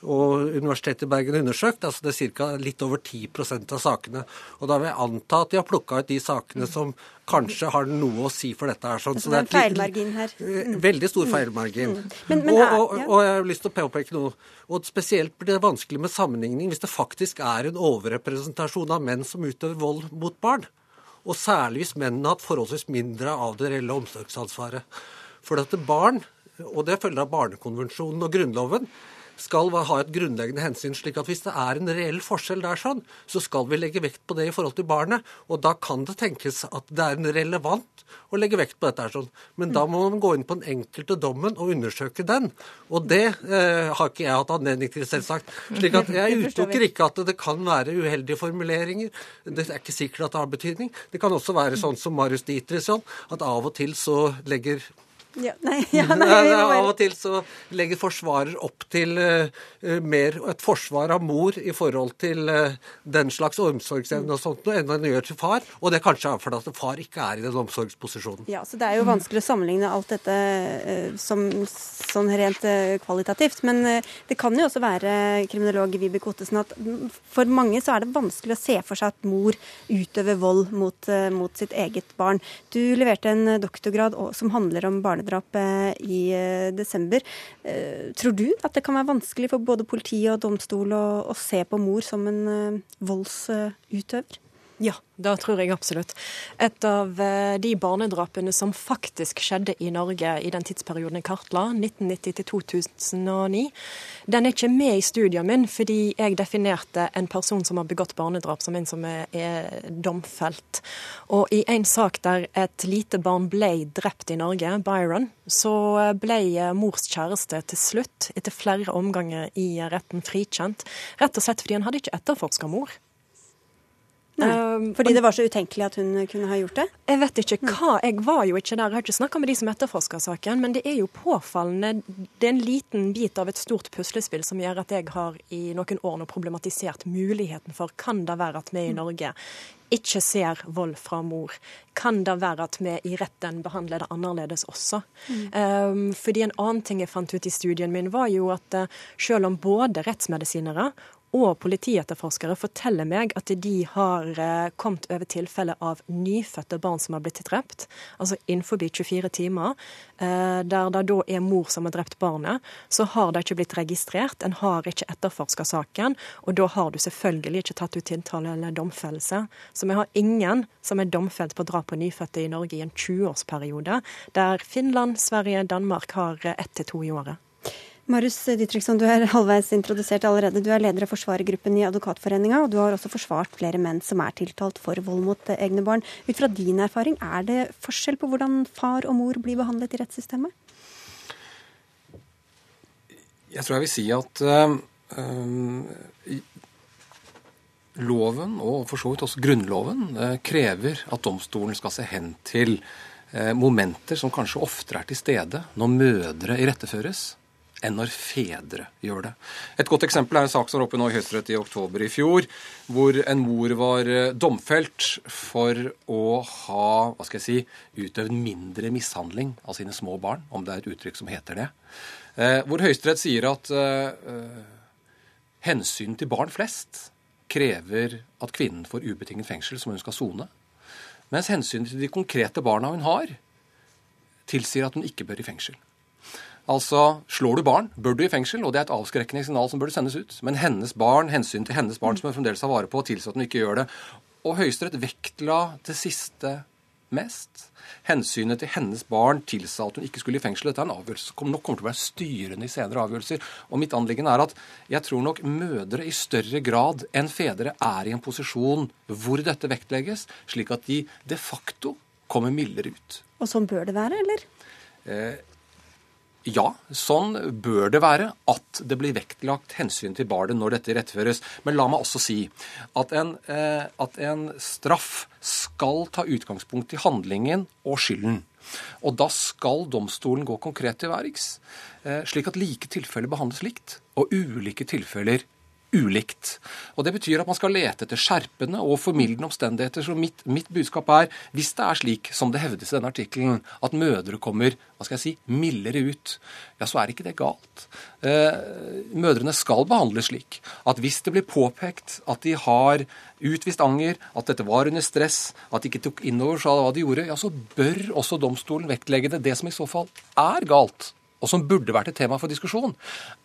og Universitetet i Bergen undersøkt. altså Det er ca. litt over 10% av sakene. Og da vil jeg anta at de har plukka ut de sakene som kanskje har noe å si for dette. her. Sånn. Så det er en feilmargin her. Eh. Veldig stor feilmargin. Mm. Men, men, og, og, og, jeg har lyst til å påpeke noe. Og Spesielt blir det vanskelig med sammenligning hvis det faktisk er en overrepresentasjon av menn som utøver vold mot barn. Og særlig hvis mennene har hatt forholdsvis mindre av det reelle omsorgsansvaret. For dette barn, og det følger av Barnekonvensjonen og Grunnloven, skal ha et grunnleggende hensyn. slik at hvis det er en reell forskjell der, sånn, så skal vi legge vekt på det i forhold til barnet. Og da kan det tenkes at det er relevant å legge vekt på dette. sånn. Men da må man gå inn på den enkelte dommen og undersøke den. Og det eh, har ikke jeg hatt anledning til, selvsagt. slik at jeg utelukker ikke at det kan være uheldige formuleringer. Det er ikke sikkert at det har betydning. Det kan også være sånn som Marius Dietrichson, at av og til så legger ja, nei, ja, nei, nei, Av og til så legger forsvarer opp til uh, mer et forsvar av mor i forhold til uh, den slags omsorgsevne og sånt enn han gjør til far. Og det kanskje er fordi at far ikke er i den omsorgsposisjonen. Ja, så Det er jo vanskelig å sammenligne alt dette uh, som sånn rent kvalitativt. Men det kan jo også være, kriminolog Vibeke Ottesen, at for mange så er det vanskelig å se for seg at mor utøver vold mot, mot sitt eget barn. Du leverte en doktorgrad som handler om barne barnedrap i eh, desember. Eh, tror du at det kan være vanskelig for både politi og domstol å, å se på mor som en eh, voldsutøver? Ja, det tror jeg absolutt. Et av eh, de barnedrapene som faktisk skjedde i Norge i den tidsperioden jeg kartla, 1990 til 2009, den er ikke med i studien min fordi jeg definerte en person som har begått barnedrap, som en som er, er domfelt. Og i en sak der et lite barn ble drept i Norge, Byron, så ble mors kjæreste til slutt, etter flere omganger i retten, frikjent. Rett og slett fordi han hadde ikke etterforska mor. Um, Fordi det var så utenkelig at hun kunne ha gjort det? Jeg vet ikke hva. Jeg var jo ikke der. Jeg har ikke snakka med de som etterforsker saken. Men det er jo påfallende. Det er en liten bit av et stort puslespill som gjør at jeg har i noen år nå problematisert muligheten for kan det være at vi i Norge ikke ser vold fra mor. Kan det være at vi i retten behandler det annerledes også? Mm. Um, fordi En annen ting jeg fant ut i studien min, var jo at uh, selv om både rettsmedisinere og politietterforskere forteller meg at de har eh, kommet over tilfeller av nyfødte barn som har blitt drept, altså innenfor 24 timer, eh, der det da er mor som har drept barnet, så har det ikke blitt registrert. En har ikke etterforska saken, og da har du selvfølgelig ikke tatt ut tiltale eller domfellelse. Så vi har ingen som er domfelt på drap på nyfødte i Norge i en 20-årsperiode, der Finland, Sverige, Danmark har eh, ett til to i året. Marius Ditriksson, du er halvveis introdusert allerede. Du er leder av forsvarergruppen i Advokatforeninga, og du har også forsvart flere menn som er tiltalt for vold mot egne barn. Ut fra din erfaring, er det forskjell på hvordan far og mor blir behandlet i rettssystemet? Jeg tror jeg vil si at øh, loven, og for så vidt også Grunnloven, eh, krever at domstolen skal se hen til eh, momenter som kanskje oftere er til stede når mødre iretteføres, enn når fedre gjør det. Et godt eksempel er en sak som var oppe nå i Høyesterett i oktober i fjor, hvor en mor var domfelt for å ha hva skal jeg si, utøvd mindre mishandling av sine små barn, om det er et uttrykk som heter det. Hvor Høyesterett sier at uh, hensyn til barn flest krever at kvinnen får ubetinget fengsel som hun skal sone. Mens hensynet til de konkrete barna hun har, tilsier at hun ikke bør i fengsel. Altså, slår du barn, bør du i fengsel, og det er et avskrekkende signal som burde sendes ut. Men hennes barn, hensyn til hennes barn som hun fremdeles har vare på, tilsier at hun ikke gjør det. Og Høyesterett vektla det siste mest. Hensynet til hennes barn tilsa at hun ikke skulle i fengsel. Dette er en avgjørelse som nok kommer til å være styrende i senere avgjørelser. Og mitt anliggende er at jeg tror nok mødre i større grad enn fedre er i en posisjon hvor dette vektlegges, slik at de de facto kommer mildere ut. Og sånn bør det være, eller? Eh, ja, sånn bør det være at det blir vektlagt hensyn til barnet når dette rettføres. Men la meg også si at en, eh, at en straff skal ta utgangspunkt i handlingen og skylden. Og da skal domstolen gå konkret til verks, eh, slik at like tilfeller behandles likt, og ulike tilfeller ulikt. Og Det betyr at man skal lete etter skjerpende og formildende omstendigheter. Så mitt, mitt, budskap er, hvis det er slik som det hevdes i denne artikkelen, at mødre kommer hva skal jeg si, mildere ut, ja, så er ikke det galt. Eh, mødrene skal behandles slik at hvis det blir påpekt at de har utvist anger, at dette var under stress, at de ikke tok inn over seg hva de gjorde, ja, så bør også domstolen vektlegge det. Det som i så fall er galt og som burde vært et tema for diskusjon,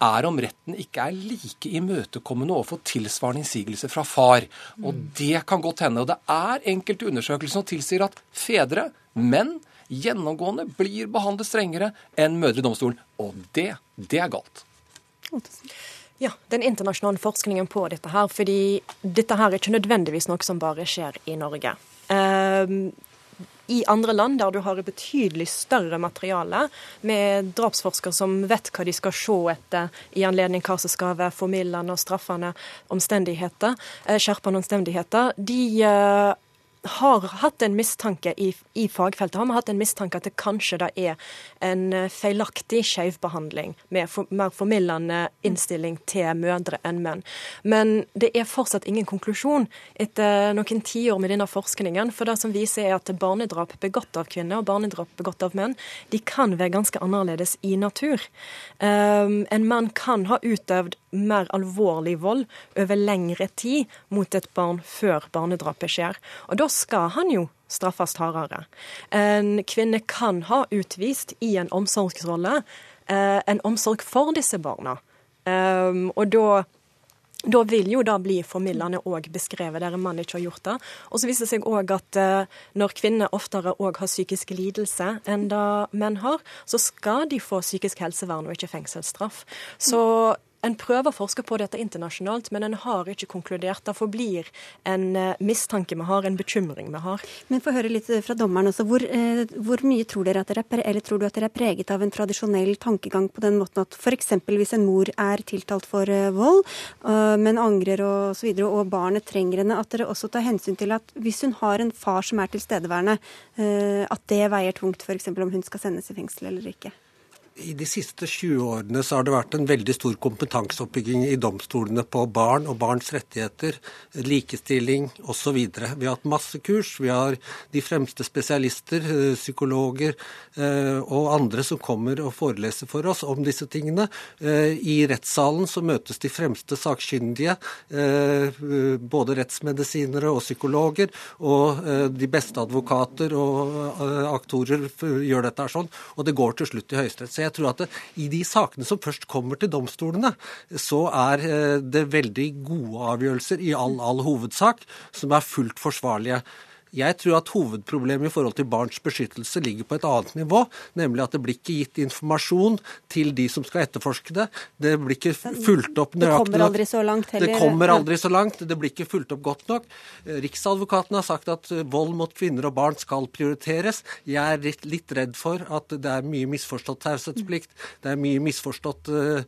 er om retten ikke er like imøtekommende overfor tilsvarende innsigelse fra far. Og det kan godt hende. Og det er enkelte undersøkelser som tilsier at fedre, menn, gjennomgående blir behandlet strengere enn mødre i domstolen. Og det, det er galt. Ja, den internasjonale forskningen på dette her, fordi dette her er ikke nødvendigvis noe som bare skjer i Norge. I andre land, der du har et betydelig større materiale, med drapsforskere som vet hva de skal se etter i anledning hva som skal være formildende og straffende omstendigheter, eh, skjerpende omstendigheter, de eh, har hatt en mistanke i, i, fagfeltet har vi hatt en mistanke at det kanskje det er en eh, feilaktig skjevbehandling med for, mer formildende innstilling til mødre enn menn. Men det er fortsatt ingen konklusjon etter noen tiår med denne forskningen. For det som viser er at barnedrap begått av kvinner og barnedrap begått av menn, de kan være ganske annerledes i natur. Um, en mann kan ha utøvd mer alvorlig vold over lengre tid mot et barn før barnedrapet skjer. Og da skal han jo straffes hardere. En kvinne kan ha utvist i en omsorgsrolle eh, en omsorg for disse barna. Um, og da da vil jo det bli formildende òg beskrevet, der en mann ikke har gjort det. Og så viser det seg òg at uh, når kvinner oftere òg har psykisk lidelse enn det menn har, så skal de få psykisk helsevern og ikke fengselsstraff. Så en prøver å forske på dette internasjonalt, men en har ikke konkludert. Det forblir en eh, mistanke vi har, en bekymring vi har. Men få høre litt fra dommeren også. Hvor, eh, hvor, mye tror dere at dere er, eller tror du at dere er preget av en tradisjonell tankegang på den måten at f.eks. hvis en mor er tiltalt for eh, vold, men angrer og så videre, og barnet trenger henne, at dere også tar hensyn til at hvis hun har en far som er tilstedeværende, at det veier tungt f.eks. om hun skal sendes i fengsel eller ikke? I de siste 20 årene så har det vært en veldig stor kompetanseoppbygging i domstolene på barn og barns rettigheter, likestilling osv. Vi har hatt masse kurs. Vi har de fremste spesialister, eh, psykologer eh, og andre som kommer og foreleser for oss om disse tingene. Eh, I rettssalen så møtes de fremste sakkyndige, både rettsmedisinere og psykologer, og de beste advokater og aktorer gjør dette sånn, og det går til slutt i Høyesterett jeg tror at det, i de sakene som først kommer til domstolene, så er eh, det veldig gode avgjørelser i all, all hovedsak som er fullt forsvarlige. Jeg tror at hovedproblemet i forhold til barns beskyttelse ligger på et annet nivå, nemlig at det blir ikke gitt informasjon til de som skal etterforske det. Det blir ikke fulgt opp nøyaktig nok. Det kommer aldri så langt heller. Det kommer aldri så langt. Det blir ikke fulgt opp godt nok. Riksadvokaten har sagt at vold mot kvinner og barn skal prioriteres. Jeg er litt redd for at det er mye misforstått taushetsplikt. Det er mye misforstått uh,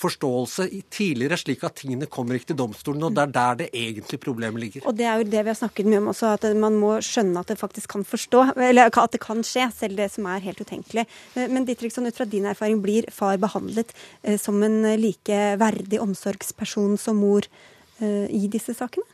forståelse tidligere, slik at tingene kommer ikke til domstolen. Og det er der det egentlig problemet ligger. Og det er jo det vi har snakket mye om også, at man må skjønne at det faktisk kan forstå, eller at det kan skje, selv det som er helt utenkelig. Eh, men Ditriksson, ut fra din erfaring, blir far behandlet eh, som en like verdig omsorgsperson som mor i disse sakene?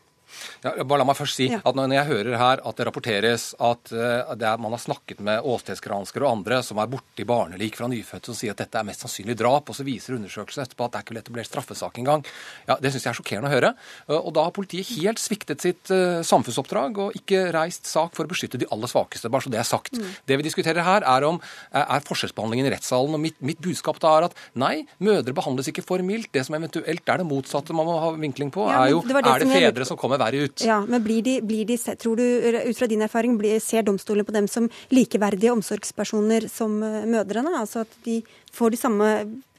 Ja, bare la meg først si at Når jeg hører her at det rapporteres at uh, det man har snakket med åstedsgranskere og andre som er borti barnelik fra nyfødte og sier at dette er mest sannsynlig drap, og så viser undersøkelsen etterpå at det er ikke etablert straffesak engang, ja, det syns jeg er sjokkerende å høre. Uh, og da har politiet helt sviktet sitt uh, samfunnsoppdrag og ikke reist sak for å beskytte de aller svakeste. Bare så det er sagt. Mm. Det vi diskuterer her, er om er forskjellsbehandlingen i rettssalen. og mitt, mitt, budskap da er at nei, mødre behandles ikke for mildt. Det som eventuelt er det motsatte man må ha vinkling på, ja, er jo det det er det fedre som kommer verre ut. Ja, men blir de, blir de, tror du, ut fra din erfaring, ser domstolen på dem som likeverdige omsorgspersoner som uh, mødrene? Altså at de får de samme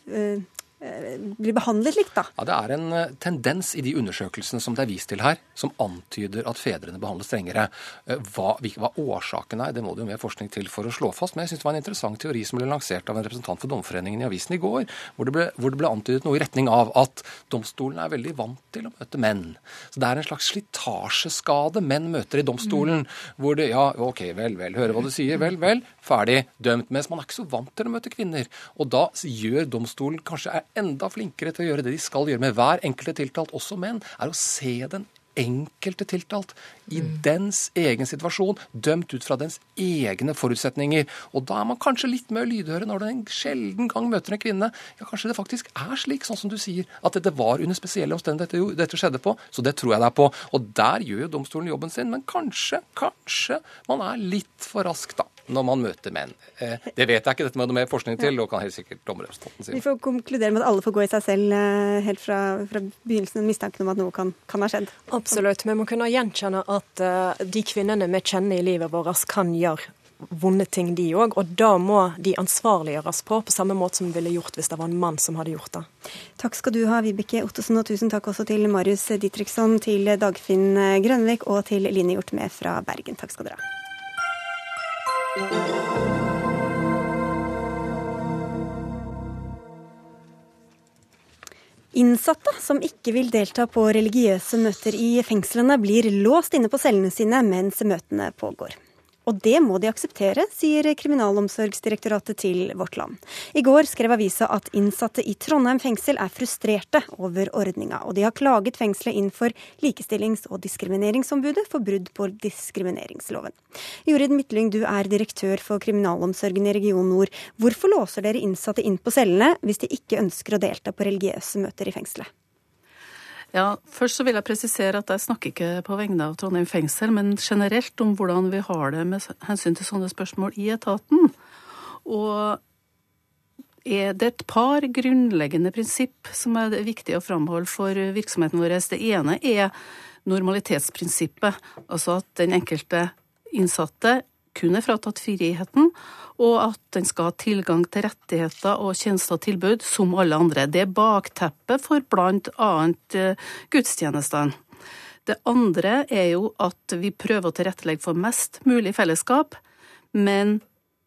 Eh, blir behandlet likt, da? Ja, Det er en eh, tendens i de undersøkelsene som det er vist til her, som antyder at fedrene behandles strengere. Eh, hva, hva årsaken er, det må det jo mer forskning til for å slå fast. Men jeg syns det var en interessant teori som ble lansert av en representant for Domforeningen i avisen i går, hvor det, ble, hvor det ble antydet noe i retning av at domstolen er veldig vant til å møte menn. Så det er en slags slitasjeskade menn møter i domstolen, mm. hvor det ja, OK, vel, vel, høre hva du sier, vel, vel, ferdig, dømt. Mens man er ikke så vant til å møte kvinner. Og da gjør domstolen kanskje enda flinkere til å gjøre det de skal gjøre med hver enkelte tiltalt, også menn, er å se den enkelte tiltalt i mm. dens egen situasjon, dømt ut fra dens egne forutsetninger. Og da er man kanskje litt mer lydhøre når den en sjelden gang møter en kvinne. Ja, kanskje det faktisk er slik, sånn som du sier, at dette var under spesielle omstendigheter dette skjedde på. Så det tror jeg det er på. Og der gjør jo domstolen jobben sin, men kanskje, kanskje man er litt for rask, da når man møter menn. Eh, det vet jeg ikke, dette må det mer forskning til, og kan helt sikkert dommerrepresentanten si. Vi får konkludere med at alle får gå i seg selv eh, helt fra, fra begynnelsen, mistanken om at noe kan, kan, ha skjedd. Absolutt. Vi må kunne gjenkjenne at uh, de kvinnene vi kjenner i livet vårt, kan gjøre vonde ting, de òg. Og da må de ansvarliggjøres på, på samme måte som vi ville gjort hvis det var en mann som hadde gjort det. Takk skal du ha, Vibeke Ottosen, og tusen takk også til Marius Ditriksson, til Dagfinn Grønvik og til Line Hjort med fra Bergen. Takk skal dere ha. Innsatte som ikke vil delta på religiøse møter i fengslene, blir låst inne på cellene sine mens møtene pågår. Og det må de akseptere, sier Kriminalomsorgsdirektoratet til Vårt Land. I går skrev avisa at innsatte i Trondheim fengsel er frustrerte over ordninga, og de har klaget fengselet inn for Likestillings- og diskrimineringsombudet for brudd på diskrimineringsloven. Jorid Midtlyng, du er direktør for kriminalomsorgen i Region Nord. Hvorfor låser dere innsatte inn på cellene hvis de ikke ønsker å delta på religiøse møter i fengselet? Ja, Først så vil jeg presisere at jeg snakker ikke på vegne av Trondheim fengsel, men generelt om hvordan vi har det med hensyn til sånne spørsmål i etaten. Og er det et par grunnleggende prinsipp som er viktig å framholde for virksomheten vår. Det ene er normalitetsprinsippet, altså at den enkelte innsatte kun er fratatt friheten, og at den skal ha tilgang til rettigheter og tjenester og tilbud som alle andre. Det er bakteppet for bl.a. Eh, gudstjenestene. Det andre er jo at vi prøver å tilrettelegge for mest mulig fellesskap, men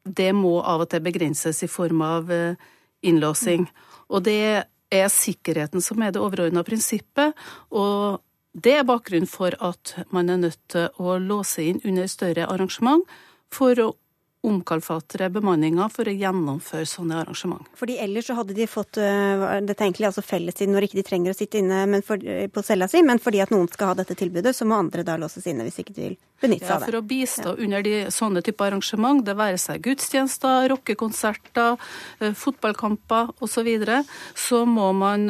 det må av og til begrenses i form av eh, innlåsing. Og det er sikkerheten som er det overordna prinsippet. og det er bakgrunnen for at man er nødt til å låse inn under større arrangement for å omkalfatre bemanninga for å gjennomføre sånne arrangement. Fordi ellers så hadde de fått uh, dette egentlig altså fellestid når ikke de trenger å sitte inne for, uh, på cella si, men fordi at noen skal ha dette tilbudet, så må andre da låses inne hvis ikke de vil benytte seg av det. Ja, For å bistå ja. under de, sånne type arrangement, det være seg gudstjenester, rockekonserter, uh, fotballkamper osv., så, videre, så må man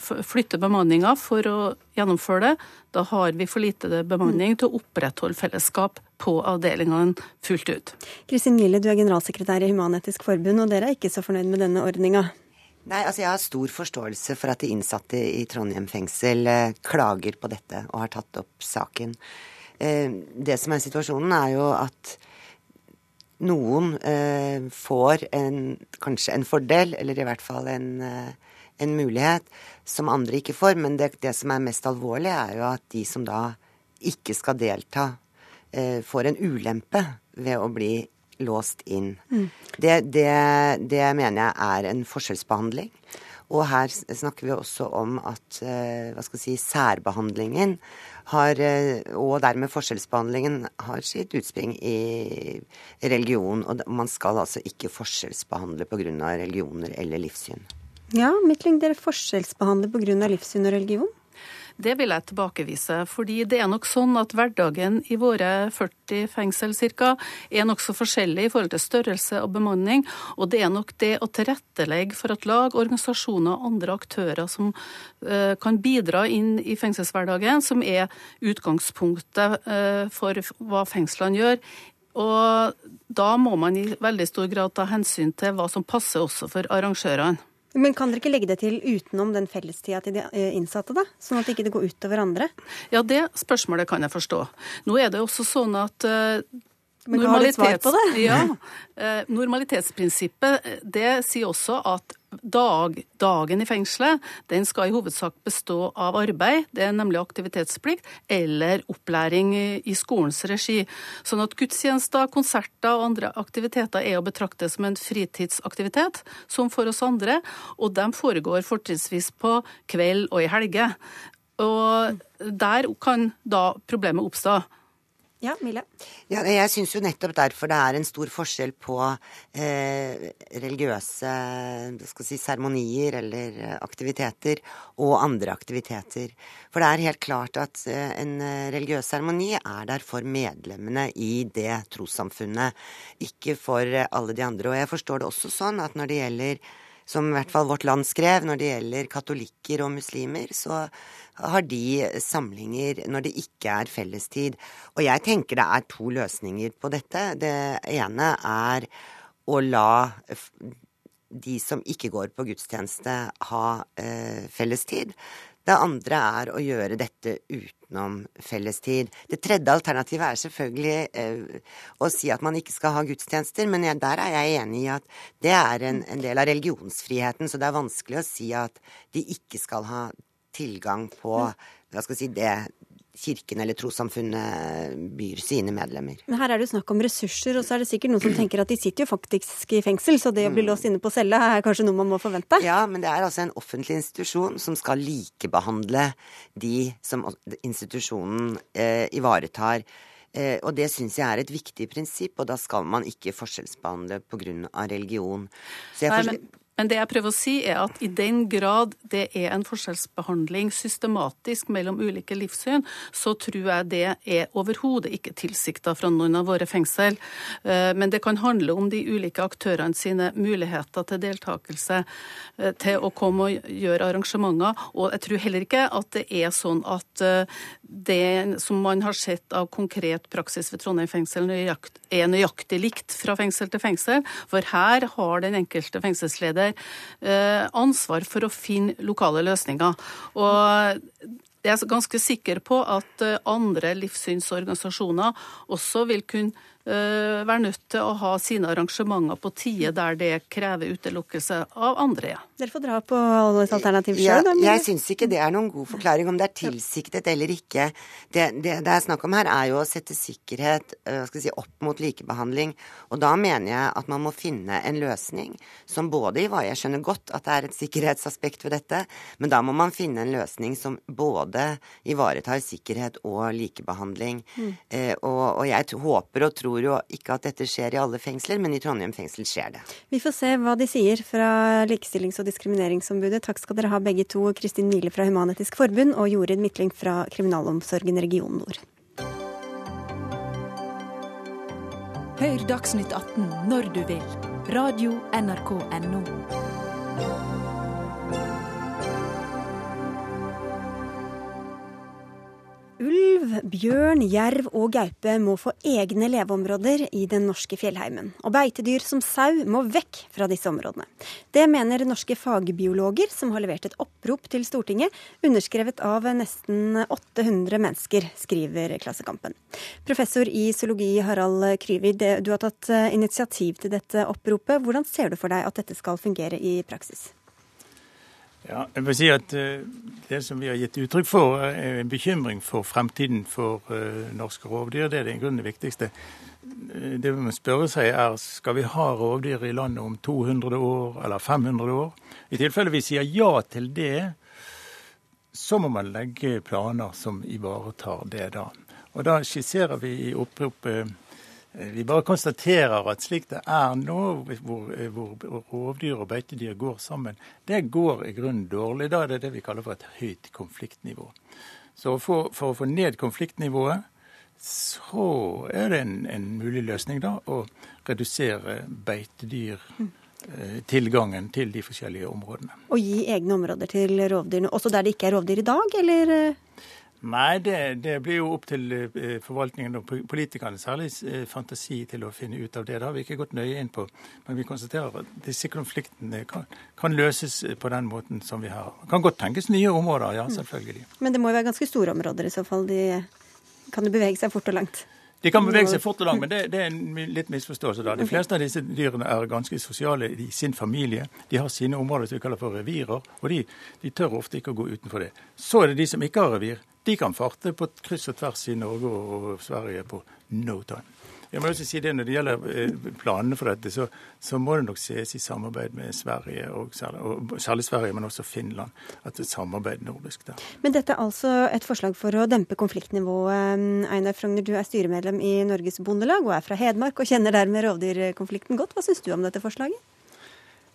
flytte bemanninga for å gjennomføre det. Da har vi for lite bemanning til å opprettholde fellesskap på avdelingene fullt ut. Kristin Gille, du er generalsekretær i Human-Etisk Forbund, og dere er ikke så fornøyd med denne ordninga? Nei, altså Jeg har stor forståelse for at de innsatte i Trondheim fengsel eh, klager på dette og har tatt opp saken. Eh, det som er situasjonen, er jo at noen eh, får en, kanskje en fordel, eller i hvert fall en, en mulighet, som andre ikke får. Men det, det som er mest alvorlig, er jo at de som da ikke skal delta Eh, får en ulempe ved å bli låst inn. Mm. Det, det, det, mener jeg er en forskjellsbehandling. Og her snakker vi også om at eh, hva skal jeg si, særbehandlingen har, eh, og dermed forskjellsbehandlingen har sitt utspring i religion. Og man skal altså ikke forskjellsbehandle pga. religioner eller livssyn. Ja, Midtlyng, dere forskjellsbehandler pga. livssyn og religion? Det vil jeg tilbakevise. fordi det er nok sånn at hverdagen i våre 40 fengsel cirka, er nokså forskjellig i forhold til størrelse og bemanning. Og det er nok det å tilrettelegge for at lag, organisasjoner og andre aktører som uh, kan bidra inn i fengselshverdagen, som er utgangspunktet uh, for hva fengslene gjør. Og da må man i veldig stor grad ta hensyn til hva som passer også for arrangørene. Men kan dere ikke legge det til utenom den fellestida til de eh, innsatte, da? Sånn at det ikke går utover andre? Ja, det spørsmålet kan jeg forstå. Nå er det også sånn at uh, men hva har svar på det? Ja, eh, Normalitetsprinsippet det sier også at dag, dagen i fengselet den skal i hovedsak bestå av arbeid, det er nemlig aktivitetsplikt, eller opplæring i, i skolens regi. Sånn at gudstjenester, konserter og andre aktiviteter er å betrakte som en fritidsaktivitet, som for oss andre, og de foregår fortrinnsvis på kveld og i helger. Og der kan da problemet oppstå. Ja, Mille? Ja, jeg syns jo nettopp derfor det er en stor forskjell på eh, religiøse skal si, seremonier eller aktiviteter og andre aktiviteter. For det er helt klart at eh, en religiøs seremoni er der for medlemmene i det trossamfunnet, ikke for alle de andre. Og jeg forstår det også sånn at når det gjelder som i hvert fall Vårt Land skrev, når det gjelder katolikker og muslimer, så har de samlinger når det ikke er fellestid. Og jeg tenker det er to løsninger på dette. Det ene er å la de som ikke går på gudstjeneste, ha eh, fellestid. Det andre er å gjøre dette utenom fellestid. Det tredje alternativet er selvfølgelig eh, å si at man ikke skal ha gudstjenester, men der er jeg enig i at det er en, en, del av religionsfriheten, så det er vanskelig å si at de ikke skal ha tilgang på hva skal jeg si, det kirken eller trossamfunnet byr sine medlemmer. Men her er det jo snakk om ressurser, og så er det sikkert noen som tenker at de sitter jo faktisk i fengsel, så det å bli mm. låst inne på celle er kanskje noe man må forvente? Ja, men det er altså en offentlig institusjon som skal likebehandle de som institusjonen eh, ivaretar. Eh, og det syns jeg er et viktig prinsipp, og da skal man ikke forskjellsbehandle pga. religion. Nei, men men det jeg prøver å si, er at i den grad det er en forskjellsbehandling systematisk mellom ulike livssyn, så tror jeg det er overhodet ikke tilsikta fra noen av våre fengsel. Eh, men det kan handle om de ulike aktørene sine muligheter til deltakelse eh, til å komme og gjøre arrangementer. Og jeg tror heller ikke at det er sånn at eh, det som man har sett av konkret praksis ved Trondheim fengsel, er nøyaktig likt fra fengsel til fengsel. For her har den enkelte fengselsleder Eh, ansvar for å finne lokale løsninger. Og jeg er ganske sikker på at eh, andre livssynsorganisasjoner også vil kunne være nødt til å ha sine arrangementer på tide der det krever utelukkelse av andre. Dere får dra på alle alternativ sjøl. Ja, jeg syns ikke det er noen god forklaring om det er tilsiktet eller ikke. Det det, det er snakk om her, er jo å sette sikkerhet eh, si, opp mot likebehandling. Og da mener jeg at man må finne en løsning som både i hva Jeg skjønner godt at det er et sikkerhetsaspekt ved dette, men da må man finne en løsning som både ivaretar sikkerhet og likebehandling. Mm. Eh, og, og jeg håper og tror tror jo ikke at dette skjer i alle fengsler, men i Trondheim fengsel skjer det. Vi får se hva de sier fra Likestillings- og diskrimineringsombudet. Takk skal dere ha begge to, Kristin Mile fra Human-Etisk Forbund og Jorid Midtling fra Kriminalomsorgen region nord. Hør Dagsnytt 18 når du vil. Radio NRK Radio.nrk.no. Ulv, bjørn, jerv og gaupe må få egne leveområder i den norske fjellheimen. Og beitedyr som sau må vekk fra disse områdene. Det mener norske fagbiologer, som har levert et opprop til Stortinget, underskrevet av nesten 800 mennesker, skriver Klassekampen. Professor i zoologi Harald Kryvid, du har tatt initiativ til dette oppropet. Hvordan ser du for deg at dette skal fungere i praksis? Ja, jeg vil si at uh, Det som vi har gitt uttrykk for, er en bekymring for fremtiden for uh, norske rovdyr. Det er det grunnen det viktigste. det vi må spørre seg er skal vi ha rovdyr i landet om 200 år eller 500 år. I tilfelle vi sier ja til det, så må man legge planer som ivaretar det da. Og da skisserer vi i oppropet eh, vi bare konstaterer at slik det er nå, hvor, hvor rovdyr og beitedyr går sammen, det går i grunnen dårlig. Da er det det vi kaller for et høyt konfliktnivå. Så for, for å få ned konfliktnivået, så er det en, en mulig løsning da å redusere beitedyr. Eh, tilgangen til de forskjellige områdene. Og gi egne områder til rovdyrene, også der det ikke er rovdyr i dag, eller? Nei, det, det, blir jo opp til eh, forvaltningen og politikerne særlig eh, fantasi til å finne ut av det. Det har vi ikke gått nøye inn på. Men vi konstaterer at disse konfliktene kan, kan løses på den måten som vi har. Det kan godt tenkes nye områder, ja, selvfølgelig. Men det må jo være ganske store områder i så fall. De kan jo bevege seg fort og langt. De kan bevege seg fort og langt, men det, det, er en litt misforståelse. da. De fleste av disse dyrene er ganske sosiale i sin familie. De har sine områder som vi kaller for revirer, og de, de tør ofte ikke å gå utenfor det. Så er det de som ikke har revir. De kan farte på kryss og tvers i Norge og Sverige på no time. Jeg må også si det Når det gjelder eh, planene for dette, så, så må det nok ses i samarbeid med Sverige, og særlig, og særlig, Sverige, men også Finland. At det samarbeid nordisk der. Men dette er altså et forslag for å dempe konfliktnivået. Einar Frogner, du er styremedlem i Norges Bondelag og er fra Hedmark og kjenner dermed rovdyrkonflikten godt. Hva syns du om dette forslaget?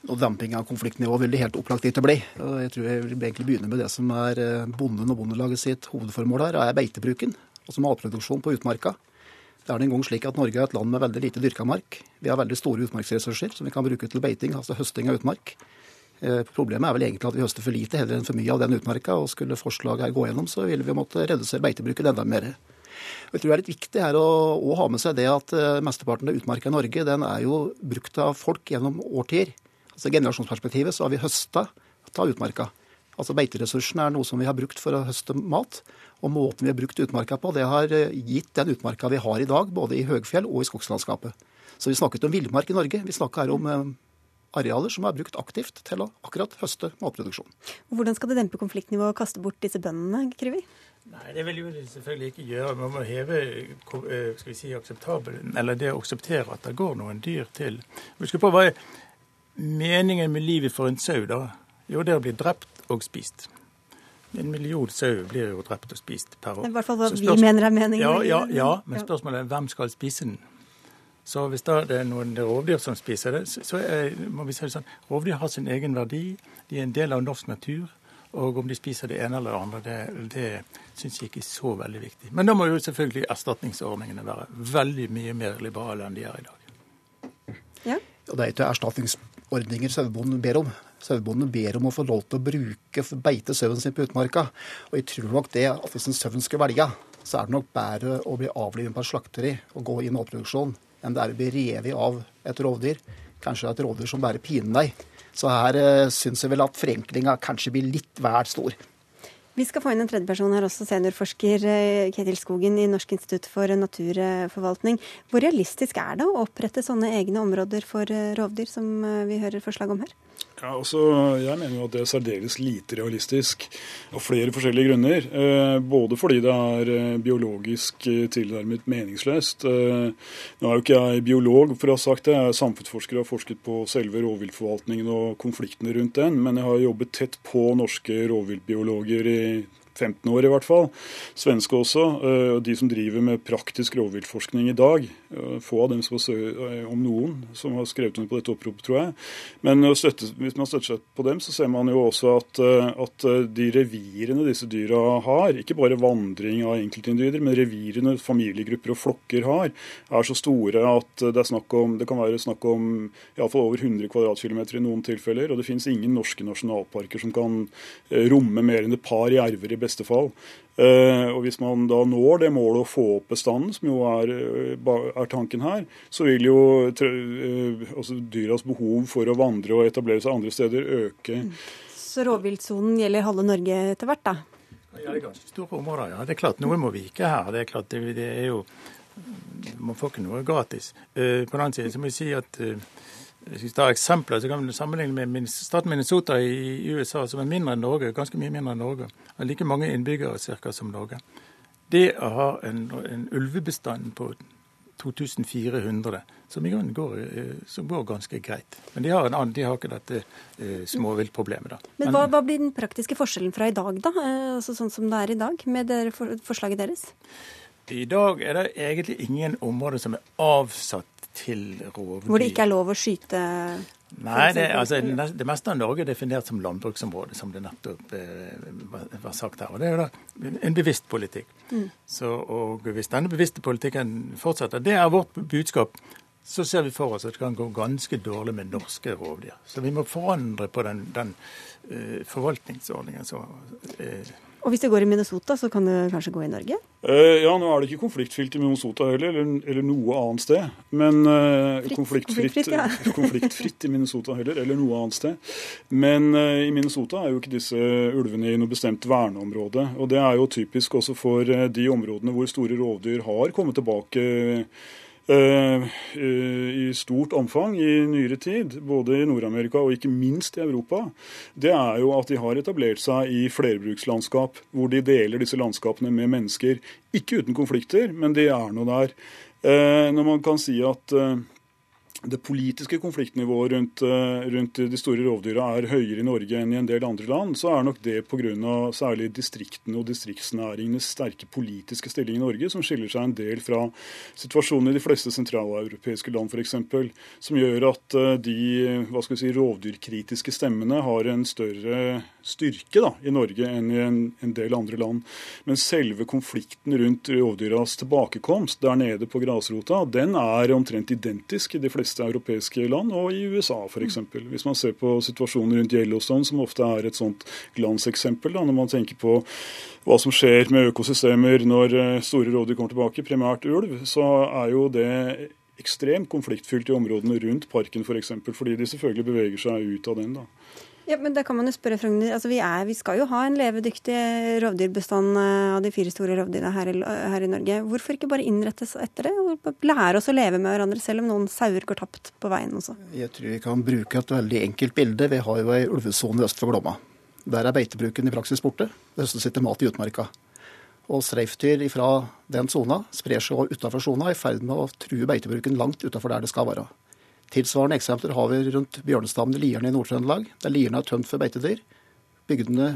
Og Damping av konfliktnivå vil det helt opplagt ikke bli. Og jeg tror jeg vil egentlig begynne med det som er eh, bonden og bondelaget sitt hovedformål her, er beitebruken. Altså matproduksjon på utmarka. Det er en gang slik at Norge er et land med veldig lite dyrka mark. Vi har veldig store utmarksressurser som vi kan bruke til beiting, altså høsting av utmark. Eh, problemet er vel egentlig at vi høster for lite heller enn for mye av den utmarka. og Skulle forslaget her gå gjennom, så ville vi måtte redusere beitebruken enda mer. Jeg tror det er litt viktig her å, å ha med seg det at uh, mesteparten av utmarka i Norge den er jo brukt av folk gjennom årtier. Altså generasjonsperspektivet så har vi høsta av utmarka. Altså Beiteressursene er noe som vi har brukt for å høste mat. Og måten vi har brukt utmarka på, det har eh, gitt den utmarka vi har i dag, både i høgfjell og i skogslandskapet. Så vi snakket om villmark i Norge. Vi snakka her om eh, arealer som er brukt aktivt til å akkurat høste matproduksjon. Hvordan skal det dempe konfliktnivået å kaste bort disse bøndene, Krivi? Nei, Det vil jo selvfølgelig ikke gjøre. Man må heve eh, skal vi si, akseptabel, eller det å akseptere at det går noen dyr til. Husk på hva er meningen med livet for en sau, da? Jo, det er å bli drept og spist. En million sau blir jo drept og spist per år. I hvert fall hva vi mener er meningen. Ja, ja, ja, men spørsmålet er hvem skal spise den? Så hvis da det er noen rovdyr som spiser det, så er, må vi si det sånn rovdyr har sin egen verdi. De er en del av norsk natur. Og om de spiser det ene eller det andre, det, det syns jeg ikke er så veldig viktig. Men da må jo selvfølgelig erstatningsordningene være veldig mye mer liberale enn de er i dag. Ja. Og det er ikke erstatningsordninger sauebonden ber om. Sauebonden ber om å få lov til å bruke beite sauen sin på utmarka. Og jeg tror nok det at hvis en sau skal velge, så er det nok bedre å bli avlivet på et slakteri og gå i matproduksjon enn det er å bli revet av et rovdyr. Kanskje et rovdyr som bare piner deg. Så her uh, syns jeg vel at forenklinga kanskje blir litt vel stor. Vi skal få inn en tredjeperson her også, seniorforsker eh, Ketil Skogen i Norsk institutt for naturforvaltning. Hvor realistisk er det å opprette sånne egne områder for eh, rovdyr, som vi hører forslag om her? Ja, altså, Jeg mener jo at det er særdeles lite realistisk av flere forskjellige grunner. Eh, både fordi det er eh, biologisk eh, tilnærmet meningsløst. Nå er jo ikke jeg biolog, for å ha sagt det. Jeg er samfunnsforsker og har forsket på selve rovviltforvaltningen og konfliktene rundt den. Men jeg har jobbet tett på norske rovviltbiologer i 15 år i hvert fall. Svenske også. Eh, de som driver med praktisk rovviltforskning i dag. Eh, få av dem som har, eh, om noen, som har skrevet under på dette oppropet, tror jeg. Men støtte, hvis man støtter seg på dem, så ser man jo også at, at de revirene disse dyra har, ikke bare vandring av enkeltindivider, men revirene familiegrupper og flokker har, er så store at det, om, det kan være snakk om iallfall over 100 kvadratkilometer i noen tilfeller. Og det finnes ingen norske nasjonalparker som kan romme mer enn et par jerver i beste fall. Uh, og Hvis man da når det målet å få opp bestanden, som jo er, eh, er tanken her, så vil jo altså dyras behov for å vandre og etablere seg andre steder øke. Mm. Så rovviltsonen gjelder halve Norge etter hvert, da? Ja, det er ganske store områder. ja. Det er klart Noe må vike her. Det er klart det, det er jo Man får ikke noe gratis. På den annen side så må jeg si at hvis vi tar eksempler, så kan vi sammenligne med staten Minnesota i USA, som er mindre enn Norge, ganske mye mindre enn Norge. Har like mange innbyggere cirka som Norge. Det å ha en, en ulvebestand på 2400, som i grunnen går, som går ganske greit. Men de har, en annen, de har ikke dette uh, småviltproblemet. da. Men hva, hva, blir den praktiske forskjellen fra i dag, da? Altså sånn som det er i dag, med forslaget deres? I dag er det egentlig ingen områder som er avsatt til rovdyr. Hvor det ikke er lov å skyte? Nei, det, altså, det meste av Norge er definert som landbruksområde, som det nettopp eh, var sagt her. Og det er jo da en bevisst politikk. Mm. Så, og hvis denne bevisste politikken fortsetter, det er vårt budskap, så ser vi for oss at det kan gå ganske dårlig med norske rovdyr. Så vi må forandre på den, den uh, forvaltningsordningen. Så, uh, og hvis det går i Minnesota, så kan det kanskje gå i Norge? Uh, ja, nå er det ikke konfliktfylt i Minnesota heller, eller, eller noe annet sted. Men uh, konfliktfritt, konfliktfritt, ja. konfliktfritt, i Minnesota heller, eller noe annet sted. Men uh, i Minnesota er jo ikke disse ulvene i noe bestemt verneområde. Og det er jo typisk også for de områdene hvor store rovdyr har kommet tilbake Eh, i stort omfang i nyere tid, både i Nord-Amerika og ikke minst i Europa, det er jo at de har etablert seg i flerbrukslandskap, hvor de deler disse landskapene med mennesker. Ikke uten konflikter, men de er nå der. Eh, når man kan si at eh, det politiske konfliktnivået rundt, eh, rundt, de store rovdyra er høyere i Norge enn i en del andre land, så er nok det pga. særlig distriktene og distriktsnæringenes sterke politiske stilling i Norge, som skiller seg en del fra situasjonen i de fleste sentraleuropeiske land f.eks., som gjør at eh, de si, rovdyrkritiske stemmene har en større styrke da, i Norge enn i en, en del andre land. Men selve konflikten rundt rovdyras tilbakekomst der nede på grasrota, den er omtrent identisk i de fleste europeiske land, og i USA f.eks. Hvis man ser på situasjonen rundt Yellowstone, som ofte er et sånt glanseksempel, da, når man tenker på hva som skjer med økosystemer når eh, store rovdyr kommer tilbake, primært ulv, så er jo det ekstremt konfliktfylt i områdene rundt parken f.eks., for fordi de selvfølgelig beveger seg ut av den. da. Ja, men da kan man jo spørre Frogner, altså vi, vi, skal jo ha en levedyktig rovdyrbestand eh, av de fire store rovdyrene her, her, i Norge. Hvorfor ikke bare innrettes etter det? og Lære oss å leve med hverandre, selv om noen sauer går tapt på veien også? Jeg tror vi kan bruke et veldig enkelt bilde. Vi har jo ei ulvesone øst for Glomma. Der er beitebruken i praksis borte. Det høstes ikke mat i utmarka. Og streifdyr fra den sona sprer seg utafor sona, i ferd med å true beitebruken langt utafor der det skal være. Tilsvarende eksempler har vi rundt bjørnestammen i Lierne i Nord-Trøndelag, der Lierne er tømt for beitedyr. Bygdene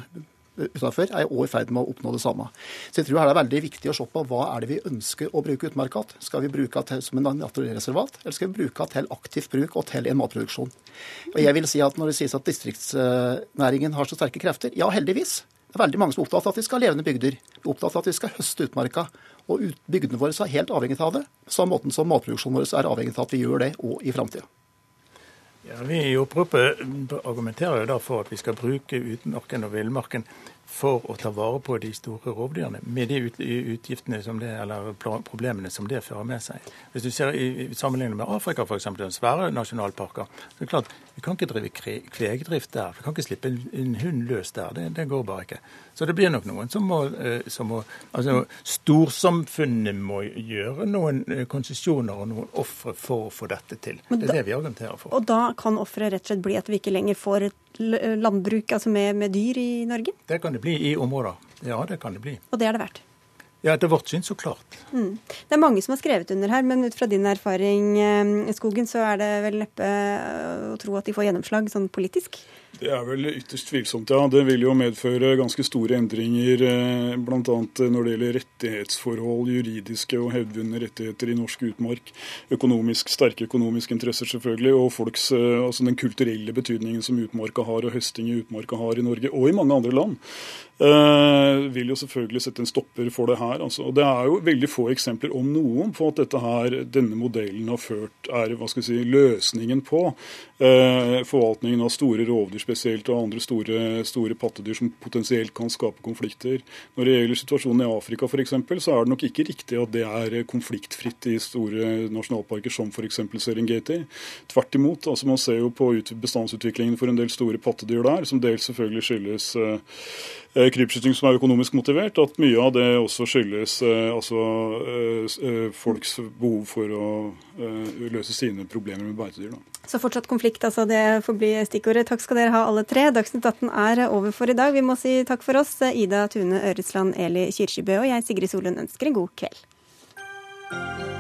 utafor er òg i ferd med å oppnå det samme. Så jeg tror her det er veldig viktig å se på hva er det vi ønsker å bruke utmarka til. Skal vi bruke det som en naturreservat, eller skal vi bruke det til aktiv bruk og til en matproduksjon? Og jeg vil si at Når det sies at distriktsnæringen har så sterke krefter, ja heldigvis. Det er veldig mange som er opptatt av at vi skal ha levende bygder. Opptatt av at vi skal høste utmarka. Og bygdene våre er helt avhengig av det. På samme måten som matproduksjonen vår er avhengig av at vi gjør det òg i framtida. Ja, vi i oppropet argumenterer jo da for at vi skal bruke utmarken og villmarken for å ta vare på de store rovdyrene, med de utgiftene som det, eller problemene som det fører med seg. Hvis du ser i, sammenlignet med Afrika, f.eks., svære nasjonalparker, så er det klart vi kan ikke drive kvegdrift der. Vi kan ikke slippe en, en hund løs der. Det, det, går bare ikke. Så det blir nok noen som må, eh, som må altså Storsamfunnet må gjøre noen eh, konsesjoner og noen ofre for å få dette til. det er det vi argumenterer for. Og da kan offeret rett og slett bli at vi ikke lenger får et landbruk altså med, med, dyr i Norge? Det kan det bli i områder. Ja, det kan det bli. Og det er det verdt? Ja, etter vårt syn så klart. Mm. Det er mange som har skrevet under her, men ut fra din erfaring eh, skogen, så er det vel neppe å tro at de får gjennomslag sånn politisk? Det er vel ytterst tvilsomt, ja. Det vil jo medføre ganske store endringer eh, bl.a. når det gjelder rettighetsforhold, juridiske og hevdvunne rettigheter i norsk utmark. Økonomisk, sterke økonomiske interesser selvfølgelig, og folks, eh, altså den kulturelle betydningen som utmarka har og høsting i utmarka har i Norge og i mange andre land. Vil jo selvfølgelig sette en stopper for det her. Altså. Og Det er jo veldig få eksempler, om noen, på at dette her, denne modellen har ført er hva skal vi si, løsningen på forvaltningen av store rovdyr spesielt, og andre store, store, pattedyr som potensielt kan skape konflikter. Når det gjelder situasjonen i Afrika f.eks., så er det nok ikke riktig at det er konfliktfritt i store nasjonalparker som f.eks. Serengeti. Tvert imot. altså Man ser jo på bestandsutviklingen for en del store pattedyr der, som dels selvfølgelig skyldes uh, Eh, krypskyting som er økonomisk motivert, at mye av det også skyldes eh, altså, eh, folks behov for å løse sine problemer med beitedyr. Da. Så fortsatt konflikt, altså. Det får bli stikkordet. Takk skal dere ha alle tre. Dagsnytt 18 er over for i dag. Vi må si takk for oss. Ida Tune Øresland, Eli Kyrkjebø og jeg, Sigrid Solund, ønsker en god kveld.